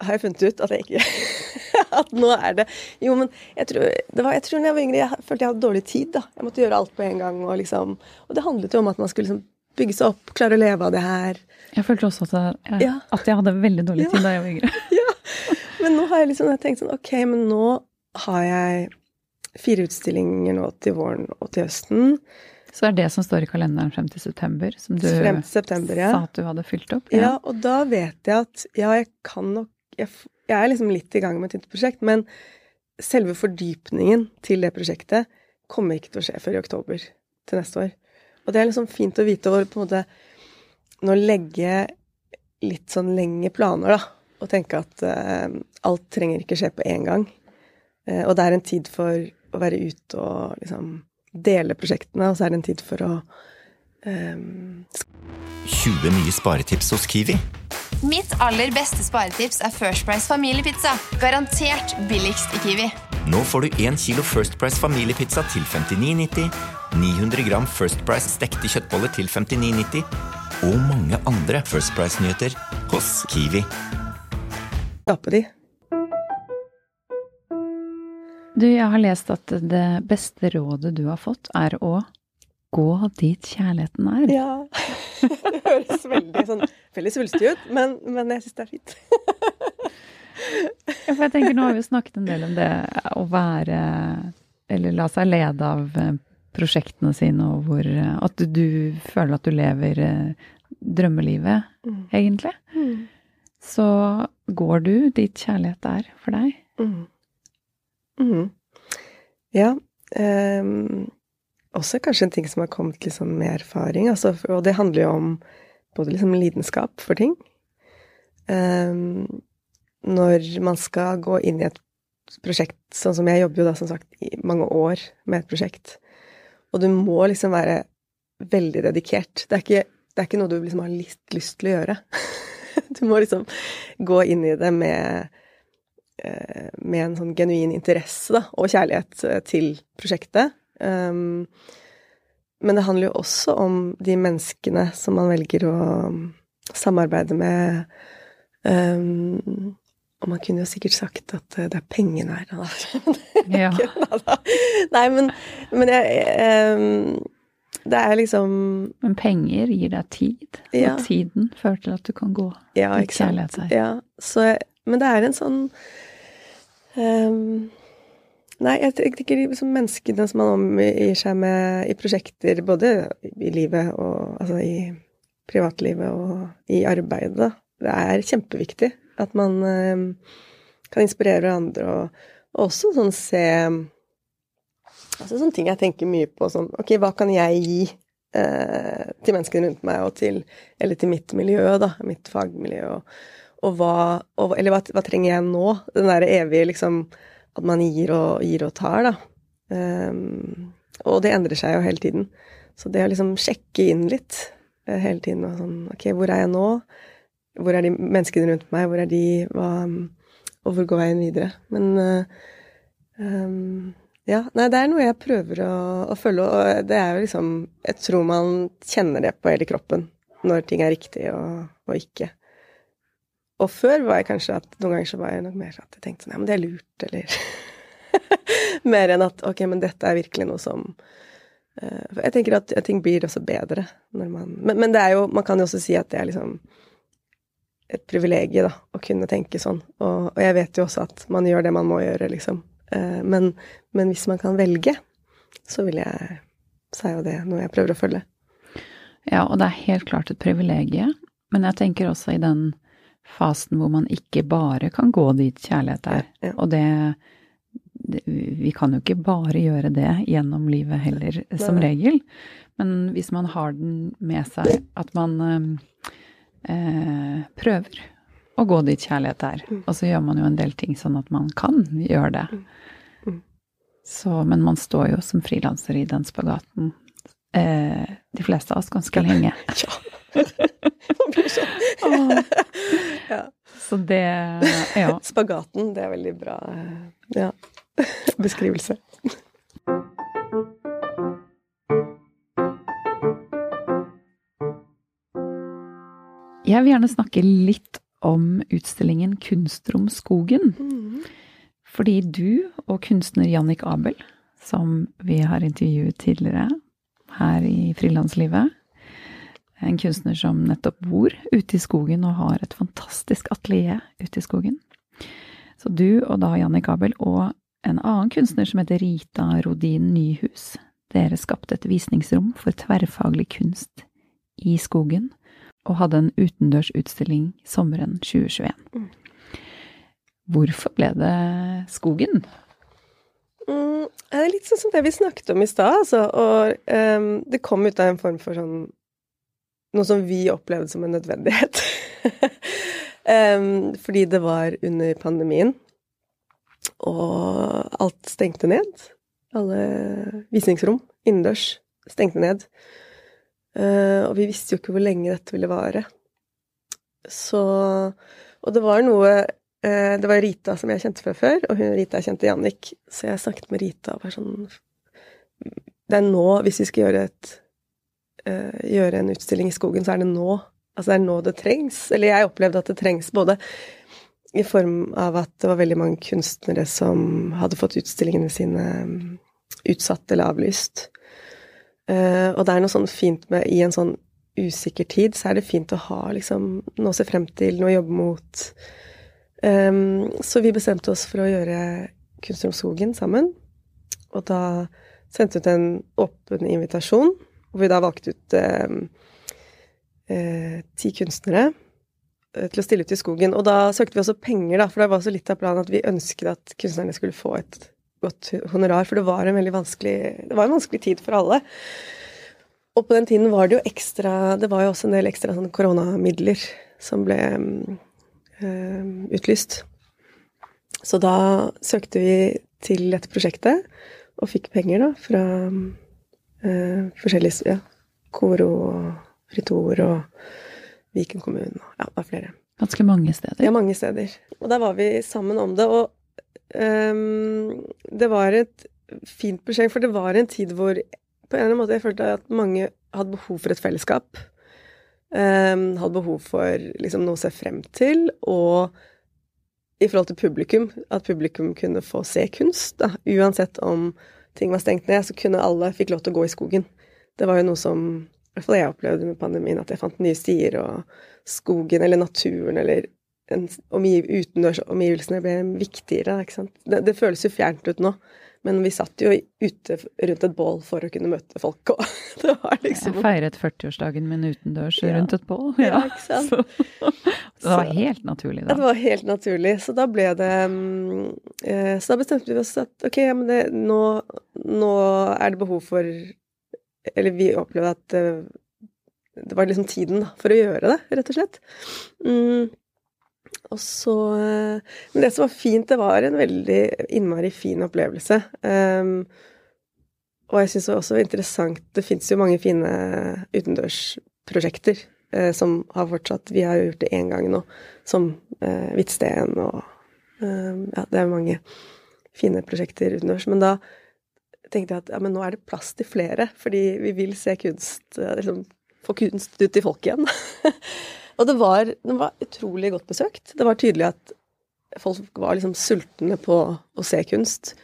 har jeg funnet ut at jeg ikke (laughs) At nå er det Jo, men jeg tror, det var, jeg tror når jeg var yngre, jeg følte jeg hadde dårlig tid. da. Jeg måtte gjøre alt på en gang. Og liksom, og det handlet jo om at man skulle liksom bygge seg opp, klare å leve av det her. Jeg følte også at jeg, Ja. at jeg hadde veldig dårlig Ja. tid da jeg var yngre. (laughs) ja, Men nå har jeg liksom tenkt sånn Ok, men nå har jeg fire utstillinger nå til våren og til høsten. Så det er det som står i kalenderen frem til september, som du Frem til september, ja. sa at du hadde fylt opp? Ja, og da vet jeg at ja, jeg kan nok Jeg, jeg er liksom litt i gang med et nytt prosjekt, men selve fordypningen til det prosjektet kommer ikke til å skje før i oktober til neste år. Og det er liksom fint å vite over på en måte nå legge litt sånn lengre planer, da. Og tenke at uh, alt trenger ikke skje på én gang. Uh, og det er en tid for å være ute og liksom dele prosjektene, og så er det en tid for å um 20 nye sparetips hos Kiwi. Mitt aller beste sparetips er First Price familiepizza. Garantert billigst i Kiwi. Nå får du 1 kilo First Price familiepizza til 59,90, 900 gram First Price stekte kjøttboller til 59,90 og mange andre First Price-nyheter hos Kiwi. skape de. Du, jeg har lest at det beste rådet du har fått, er å gå dit kjærligheten er. Ja. Det høres veldig sånn veldig svulstig ut, men, men jeg syns det er fint. Ja, for jeg tenker, nå har vi jo snakket en del om det å være Eller la seg lede av eh, prosjektene sine, og hvor eh, At du, du føler at du lever eh, drømmelivet, Mm. egentlig. Så går du dit kjærlighet er for deg? Mm. Mhm. Ja. Um, også kanskje en ting som har kommet liksom med erfaring. Altså, og det handler jo om både liksom lidenskap for ting. Um, når man skal gå inn i et prosjekt, sånn som jeg jobber jo da som sagt i mange år med et prosjekt, og du må liksom være veldig dedikert. Det er ikke, det er ikke noe du liksom har litt lyst til å gjøre. (laughs) Du må liksom gå inn i det med med en sånn genuin interesse da, og kjærlighet eh, til prosjektet. Um, men det handler jo også om de menneskene som man velger å um, samarbeide med. Um, og man kunne jo sikkert sagt at eh, det er pengene her. da. (laughs) Ja. Nei, men, men jeg um, Det er liksom Men penger gir deg tid, Ja. og tiden fører til at du kan gå Ja, i ikke kjærlighet er. Ja, så, men det er en sånn ehm, Nei, jeg tenker liksom menneskene som man omgir seg med i prosjekter, både i livet og Altså i privatlivet og i arbeidet. Det er kjempeviktig at man um, kan inspirere hverandre og, og også sånn se Altså sånne ting jeg tenker mye på, sånn Ok, hva kan jeg gi eh, til menneskene rundt meg og til Eller til mitt miljø, da. Mitt fagmiljø. Og, og hva og, Eller hva, hva trenger jeg nå? Den derre evige liksom At man gir og, gir og tar, da. Um, og det endrer seg jo hele tiden. Så det å liksom sjekke inn litt eh, hele tiden og sånn Ok, hvor er jeg nå? Hvor er de menneskene rundt meg? Hvor er de? Hva Og hvor går veien videre? Men uh, um, ja, nei, det er noe jeg prøver å, å følge, og det er jo liksom Jeg tror man kjenner det på hele kroppen når ting er riktig og, og ikke. Og før var jeg kanskje at noen ganger så var jeg nok mer at jeg tenkte sånn, ja, men det er lurt, eller (laughs) Mer enn at ok, men dette er virkelig noe som uh, Jeg tenker at ting blir også bedre når man men, men det er jo Man kan jo også si at det er liksom et privilegium, da, å kunne tenke sånn. Og, og jeg vet jo også at man gjør det man må gjøre, liksom. Uh, men, men hvis man kan velge, så vil jeg Så er jo det noe jeg prøver å følge. Ja, og det er helt klart et privilegium, men jeg tenker også i den fasen hvor man ikke bare kan gå dit kjærlighet er. Ja, ja. Og det, det Vi kan jo ikke bare gjøre det gjennom livet heller, som regel. Men hvis man har den med seg, at man eh, prøver å gå dit kjærlighet er. Mm. Og så gjør man jo en del ting sånn at man kan gjøre det. Mm. Så, men man står jo som frilanser i den spagaten, eh, de fleste av oss, ganske lenge. (laughs) Ja. man blir sånn. ja. Så det Ja. Spagaten, det er veldig bra eh, ja. (laughs) beskrivelse. Jeg vil gjerne snakke litt om utstillingen Kunstrom skogen. Mm. Fordi du og kunstner Jannik Abel, som vi har intervjuet tidligere her i frilanslivet, en kunstner som nettopp bor ute i skogen og har et fantastisk atelier ute i skogen. Så du og da Janni Kabel og en annen kunstner som heter Rita Rodin Nyhus, Dere skapte et visningsrom for tverrfaglig kunst i skogen, og hadde en utendørsutstilling sommeren 2021. Mm. Hvorfor ble det skogen? Mm, det er litt sånn som det vi snakket om i stad, altså. Og um, det kom ut av en form for sånn Noe som vi opplevde som en nødvendighet. um, (laughs) fordi det var under pandemien, og alt stengte ned. Alle visningsrom innendørs stengte ned. Uh, og vi visste jo ikke hvor lenge dette ville vare. Så Og det var noe Det var Rita som jeg kjente fra før, og hun Rita kjente Jannik, så jeg snakket med Rita og var sånn Det er nå, hvis vi skal gjøre et uh, Gjøre en utstilling i skogen, så er det nå. Altså det er nå det trengs. Eller jeg opplevde at det trengs både i form av at det var veldig mange kunstnere som hadde fått utstillingene sine mm, utsatt eller avlyst. Uh, og det er noe sånn fint med I en sånn usikker tid, så er det fint å ha liksom noe å se frem til, noe å jobbe mot. Um, så vi bestemte oss for å gjøre Kunstner om skogen sammen. Og da sendte vi ut en åpen invitasjon, hvor vi da valgte ut um, uh, ti kunstnere eh, til å stille ut i skogen. Og da søkte vi også penger, da, for det var så litt av planen at vi ønsket at kunstnerne skulle få et godt honorar, for det var en veldig vanskelig Det var en vanskelig tid for alle. Og på den tiden var det jo ekstra Det var jo også en del ekstra sånn koronamidler som ble eh, utlyst. Så da søkte vi til dette prosjektet, og fikk penger da fra eh, forskjellige ja, Koro og Fritor og Viken kommune og ja, det var flere. Ganske mange steder. Ja, mange steder. Og der var vi sammen om det. Og um, det var et fint prosjekt, for det var en tid hvor på en eller annen måte jeg følte at mange hadde behov for et fellesskap. Ehm, hadde behov for liksom noe å se frem til, og i forhold til publikum, at publikum kunne få se kunst. Da. Uansett om ting var stengt ned, så kunne alle fikk lov til å gå i skogen. Det var jo noe som i hvert fall jeg opplevde med pandemien, at jeg fant nye stier, og skogen eller naturen eller omgiv, utendørs omgivelsene ble viktigere. Det, det føles jo fjernt ut nå, men vi satt jo ute rundt et bål for å kunne møte folk, og (laughs) det var liksom Jeg feiret 40-årsdagen min utendørs Ja. rundt et bål. Ja, ikke sant? Så, det var helt naturlig Ja, da. det var helt naturlig. Så da ble det mm, eh, Så da bestemte vi oss at ok, ja, men det, nå, nå er det behov for Eller vi opplevde at det, det var liksom tiden for å gjøre det, rett og slett. Mm. Og så eh, Men det som var fint, det var en veldig innmari fin opplevelse. Um, og jeg syns det også var interessant Det fins jo mange fine utendørsprosjekter eh, som har fortsatt Vi har jo gjort det én gang nå, som eh, Hvitsten og eh, Ja, det er mange fine prosjekter utendørs. Men da tenkte jeg at ja, men nå er det plass til flere, fordi vi vil se kunst eh, liksom, Få kunst ut til folk igjen. (laughs) og det var, det var utrolig godt besøkt. Det var tydelig at folk var liksom sultne på å se kunst.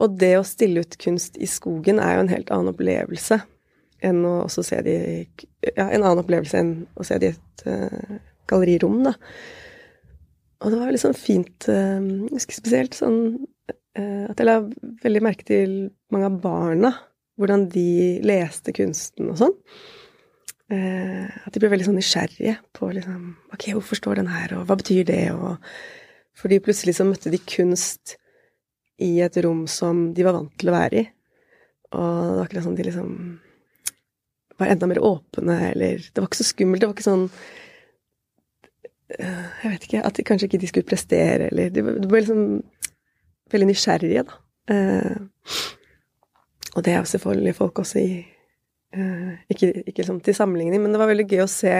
Og det å stille ut kunst i skogen er jo en helt annen opplevelse enn å se det i Ja, en annen opplevelse enn å se det i et uh, gallerirom, da. Og det var liksom fint uh, husker spesielt sånn uh, at jeg la veldig merke til mange av barna. Hvordan de leste kunsten og sånn. Eh, at de ble veldig sånn nysgjerrige på liksom Ok, hvorfor står den her, og hva betyr det, og Fordi plutselig så møtte de kunst i et rom som de var vant til å være i. Og det var akkurat sånn de liksom var enda mer åpne, eller Det var ikke så skummelt. Det var ikke sånn eh, Jeg vet ikke At de kanskje ikke de skulle prestere, eller De, ble liksom veldig nysgjerrige, da. Eh, og det er jo selvfølgelig folk også i Ikke, ikke liksom til sammenligning, men det var veldig gøy å se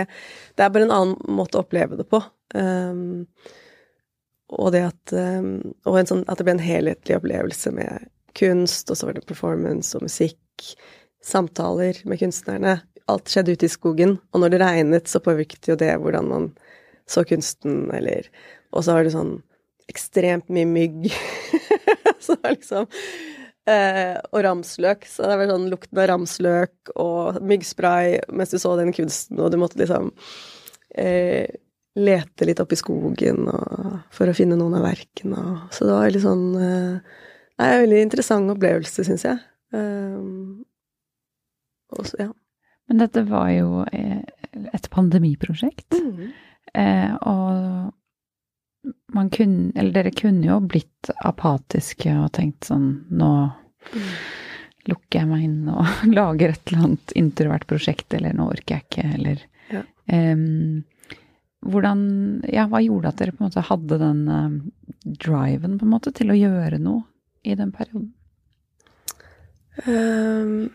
Det er bare en annen måte å oppleve det på. Um, og det at um, Og sånn, at det ble en helhetlig opplevelse med kunst, og så var det performance og musikk, samtaler med kunstnerne. Alt skjedde ute i skogen, og når det regnet, så påvirket jo det hvordan man så kunsten, eller Og så var det sånn ekstremt mye mygg. (laughs) så det var liksom eh, Og ramsløk. Så det var sånn lukten av ramsløk og myggspray mens du så den kunsten, og du måtte liksom eh, lete litt opp i skogen og, for å finne noen av verkene. Og, så det var veldig sånn eh, Nei, en veldig interessant opplevelse, syns jeg. Um, også, ja. Men dette var jo eh, et pandemiprosjekt. Mm. Eh, og man kunne, eller dere kunne jo blitt apatiske og tenkt sånn Nå lukker jeg meg inn og (laughs) lager et eller annet introvert prosjekt, eller nå orker jeg ikke, eller Ja. um, Hvordan Ja, hva gjorde at dere på en måte hadde den uh, driven, på en måte, til å gjøre noe i den perioden? Um,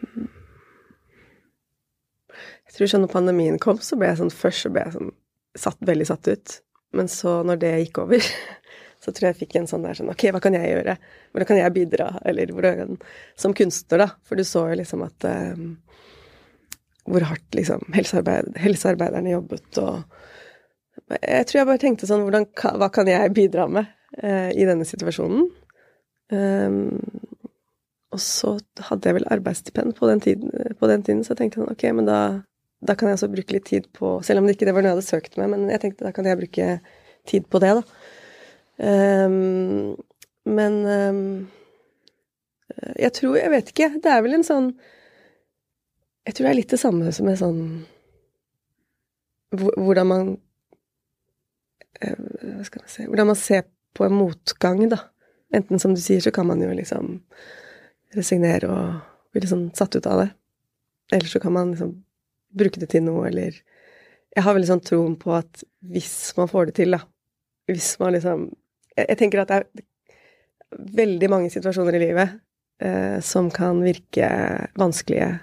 jeg tror sånn når pandemien kom, så ble jeg sånn Først så ble jeg sånn satt, veldig satt ut. Men så, når det gikk over, (laughs) så tror jeg jeg fikk en sånn der sånn Ok, hva kan jeg gjøre? Hvordan kan jeg bidra? Eller hvordan Som kunstner, da. For du så jo liksom at um, Hvor hardt liksom helsearbeid, helsearbeiderne jobbet, og Jeg tror jeg bare tenkte sånn hvordan, Hva kan jeg bidra med uh, i denne situasjonen? Um, og så hadde jeg vel arbeidsstipend på den tiden, på den tiden så jeg tenkte sånn, ok, men da, da kan jeg også bruke litt tid på Selv om det ikke det var noe jeg hadde søkt meg, men jeg tenkte da kan jeg bruke tid på det, da. Ehm, men um, jeg tror Jeg vet ikke. Det er vel en sånn Jeg tror det er litt det samme som en sånn Hvordan man eh, Hva skal man si Hvordan man ser på en motgang, da. Enten som du sier, så kan man jo liksom resignere og bli sånn satt ut av det. Eller så kan man liksom bruke det til noe, eller Jeg har veldig sånn troen på at hvis man får det til, da Hvis man liksom Jeg, tenker at det er veldig mange situasjoner i livet eh, som kan virke vanskelige,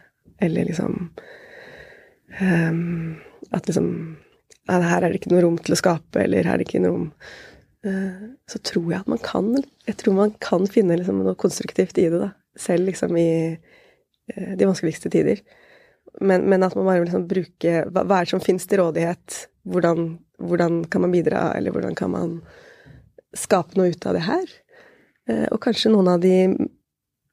eller liksom ehm, At liksom ja, Her er det ikke noe rom til å skape, eller her er det ikke noe rom eh, Så tror jeg at man kan Jeg tror man kan finne liksom noe konstruktivt i det, da. Selv liksom i eh, de vanskeligste tider. Men, men at man bare liksom bruker hva, hva er det som finnes til rådighet? Hvordan, hvordan kan man bidra, eller hvordan kan man skape noe ut av det her? Eh, og kanskje noen av de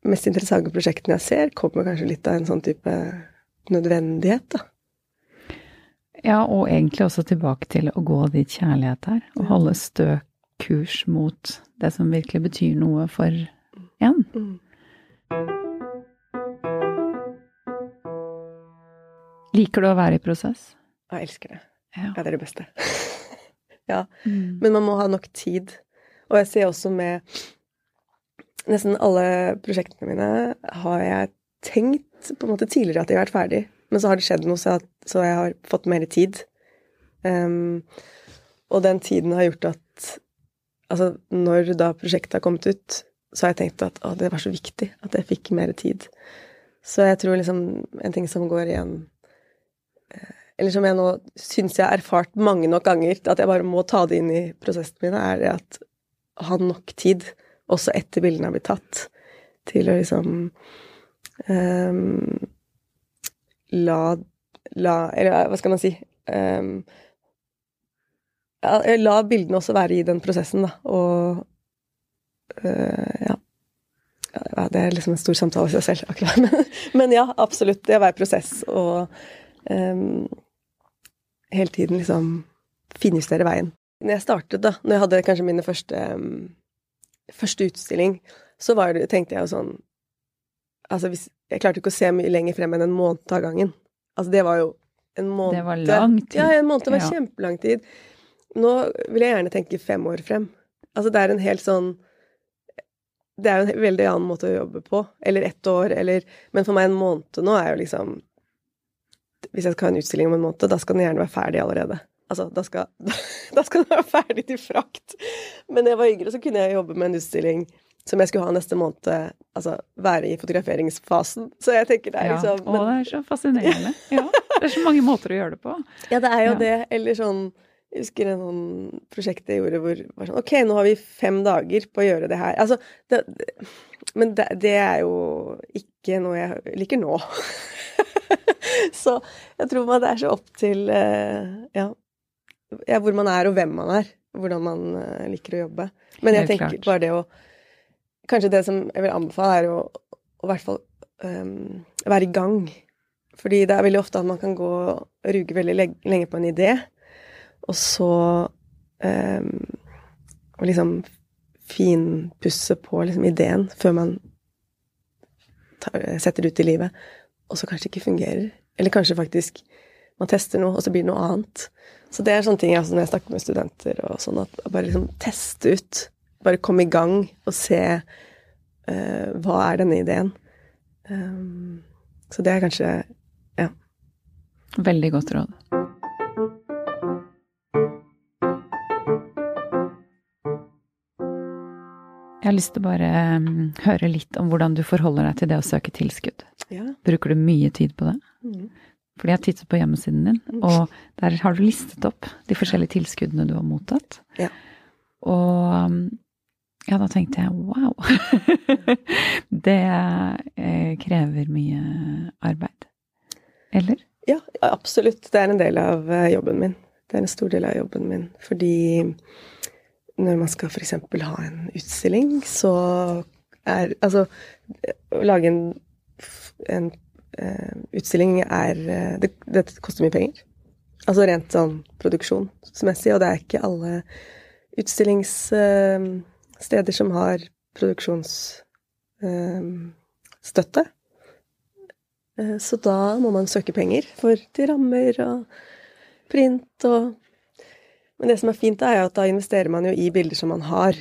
mest interessante prosjektene jeg ser, kommer kanskje litt av en sånn type nødvendighet, da. Ja, og egentlig også tilbake til å gå dit kjærlighet er, og holde stø kurs mot det som virkelig betyr noe for en. Mm. Liker du å være i prosess? Jeg elsker det. Ja. Ja, det er det beste. (laughs) ja. Mm. Men man må ha nok tid. Og jeg ser også med Nesten alle prosjektene mine har jeg tenkt på en måte tidligere at de har vært ferdig, men så har det skjedd noe, så, jeg har fått mer tid. Um, og den tiden har gjort at Altså, når da prosjektet har kommet ut, så har jeg tenkt at å, det var så viktig at jeg fikk mer tid. Så jeg tror liksom en ting som går igjen eller som jeg nå syns jeg har erfart mange nok ganger, at jeg bare må ta det inn i prosessene mine, er det at ha nok tid, også etter bildene har blitt tatt, til å liksom um, la, la Eller hva skal man si um, La bildene også være i den prosessen, da, og øh, ja. ja. Det er liksom en stor samtale i seg selv, akkurat. (laughs) Men, men ja, absolutt. Det å være prosess og ehm, hele tiden liksom finjustere veien. Når jeg startet, da, når jeg hadde kanskje mine første, første utstilling, så var det, tenkte jeg jo sånn Altså, hvis, jeg klarte ikke å se mye lenger frem enn en måned av gangen. Altså, det var jo en måned Det var lang tid. Ja, en måned var Ja. kjempelang tid. Nå vil jeg gjerne tenke fem år frem. Altså, det er en helt sånn Det er jo en veldig annen måte å jobbe på. Eller ett år, eller Men for meg en måned nå er jo liksom Hvis jeg skal ha en utstilling om en måned, da skal den gjerne være ferdig allerede. Altså, da skal, (laughs) da skal den være ferdig til frakt. Men da jeg var yngre, så kunne jeg jobbe med en utstilling som jeg skulle ha neste måned, altså være i fotograferingsfasen. Så jeg tenker det er Ja, liksom og det er så fascinerende. Ja, det er så mange måter å gjøre det på. Ja, det er jo Ja. det. Eller sånn Jeg husker en sånn prosjekt jeg gjorde hvor det var sånn Ok, nå har vi fem dager på å gjøre det her. Altså, det, det, men det, det er jo ikke noe jeg liker nå. (laughs) så jeg tror man det er så opp til eh, ja, ja, hvor man er og hvem man er. Hvordan man eh, liker å jobbe. Men jeg tenker klart. bare det å Kanskje det som jeg vil anbefale, er å, å i hvert fall um, være i gang. Fordi det er veldig ofte at man kan gå og ruge veldig lenge på en idé, og så um, Og liksom finpusse på liksom ideen før man tar, setter det ut i livet. og så kanskje ikke fungerer. Eller kanskje faktisk man tester noe, og så blir det noe annet. Så det er sånne ting altså, når jeg snakker med studenter og sånn, at bare liksom teste ut. Bare komme i gang og se uh, hva er denne ideen. Um, så det er kanskje ja. Veldig godt råd. Jeg har lyst til å bare um, høre litt om hvordan du forholder deg til det å søke tilskudd. ja. Bruker du mye tid på det? Mm. Fordi jeg tittet på hjemmesiden din, og der har du listet opp de forskjellige tilskuddene du har mottatt. Ja. Og um, ja, da tenkte jeg wow. (laughs) det eh, krever mye arbeid. Eller? Ja, absolutt. Det er en del av eh, jobben min. Det er en stor del av jobben min. Fordi når man skal f.eks. ha en utstilling, så er Altså, å lage en, en utstilling er uh, det, det, koster mye penger. Altså rent sånn produksjonsmessig, og det er ikke alle utstillingssteder som har produksjonsstøtte. Så da må man søke penger for til rammer og print og Men det som er fint, er jo at da investerer man jo i bilder som man har,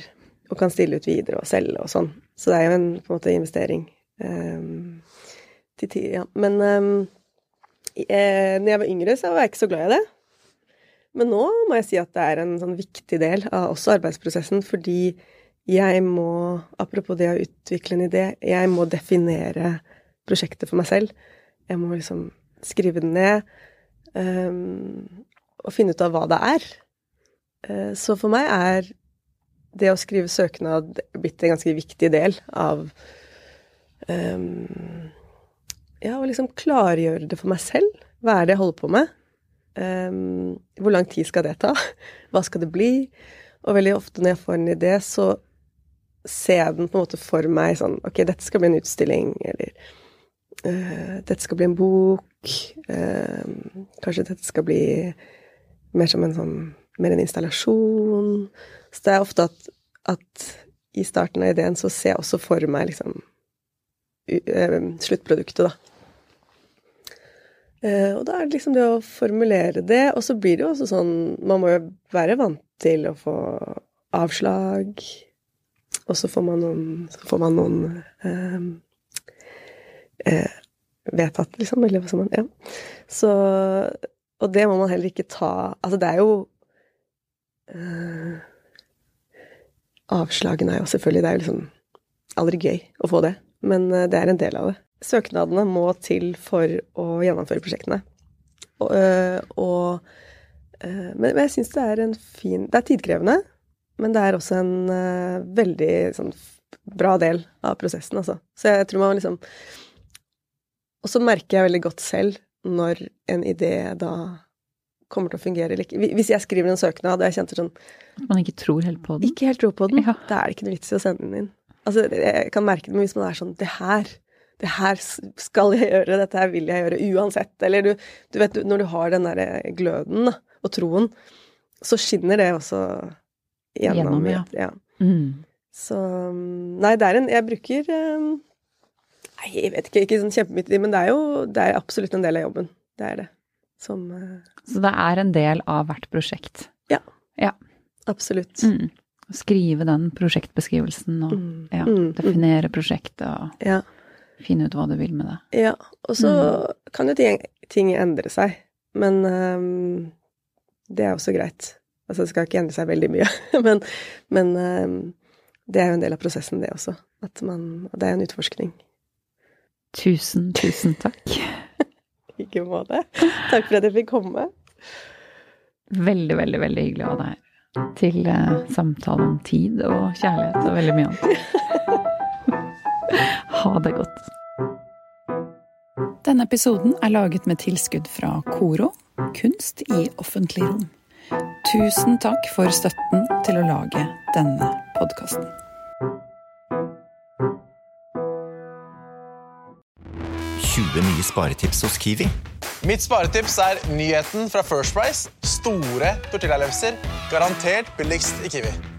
og kan stille ut videre og selge og sånn. Så det er jo en på en måte investering. Um, til tid, ja. Men um, eh, når jeg var yngre, så var jeg ikke så glad i det. Men nå må jeg si at det er en sånn viktig del av også arbeidsprosessen, fordi jeg må, apropos det å utvikle en idé, jeg må definere prosjektet for meg selv. Jeg må liksom skrive den ned um, og finne ut av hva det er. Uh, så for meg er det å skrive søknad blitt en ganske viktig del av um, Ja, å liksom klargjøre det for meg selv. Hva er det jeg holder på med? Um, hvor lang tid skal det ta? (laughs) Hva skal det bli? Og veldig ofte når jeg får en idé, så ser jeg den på en måte for meg sånn Ok, dette skal bli en utstilling, eller uh, dette skal bli en bok. Uh, kanskje dette skal bli mer som en sånn Mer en installasjon. Så det er ofte at, at i starten av ideen så ser jeg også for meg liksom uh, sluttproduktet, da. Uh, og da er det liksom det å formulere det, og så blir det jo også sånn Man må jo være vant til å få avslag, og så får man noen, får man noen eh, eh, vedtatt, liksom, eller hva som man Ja. Så Og det må man heller ikke ta Altså, det er jo Avslagene er jo selvfølgelig Det er jo liksom aldri gøy å få det, men det er en del av det søknadene må til for å gjennomføre prosjektene. Og, og, men, jeg syns det er en fin Det er tidkrevende, men det er også en uh, veldig sånn bra del av prosessen, altså. Så jeg tror man liksom Og så merker jeg veldig godt selv når en idé da kommer til å fungere eller ikke. Hvis jeg skriver en søknad og jeg kjente sånn man ikke tror helt på den? Ikke helt tror på den. Ja. Da er det ikke noe vits i å sende den inn. Altså, jeg kan merke det, men hvis man er sånn Det her det her skal jeg gjøre, dette her vil jeg gjøre uansett. Eller du, du vet, når du har den derre gløden da, og troen, så skinner det også gjennom. Gjennom, ja. ja. Mm. Så Nei, det er en Jeg bruker Nei, jeg vet ikke, ikke sånn kjempemye men det er jo det er absolutt en del av jobben. Det er det. Som Så det er en del av hvert prosjekt? Ja. ja. Absolutt. Mm. Skrive den prosjektbeskrivelsen og Mm. ja, Mm. definere prosjektet og Ja. Finne ut hva du vil med det. Ja, og så Mm. kan jo ting, ting endre seg, men um, det er også greit. Altså, det skal ikke endre seg veldig mye, (laughs) men, men um, det er jo en del av prosessen, det også. At man, og det er en utforskning. Tusen, tusen takk. (laughs) Ikke måte. Takk for at jeg fikk komme. Veldig, veldig, veldig hyggelig å ha deg her. Til eh, samtale om tid og kjærlighet og veldig mye annet. (laughs) ha det godt. Denne episoden er laget med tilskudd fra Koro, kunst i offentlig rom. Tusen takk for støtten til å lage denne podkasten. nye sparetips hos Kiwi. Mitt sparetips er nyheten fra First Price. Store tortillalefser. Garantert billigst i Kiwi.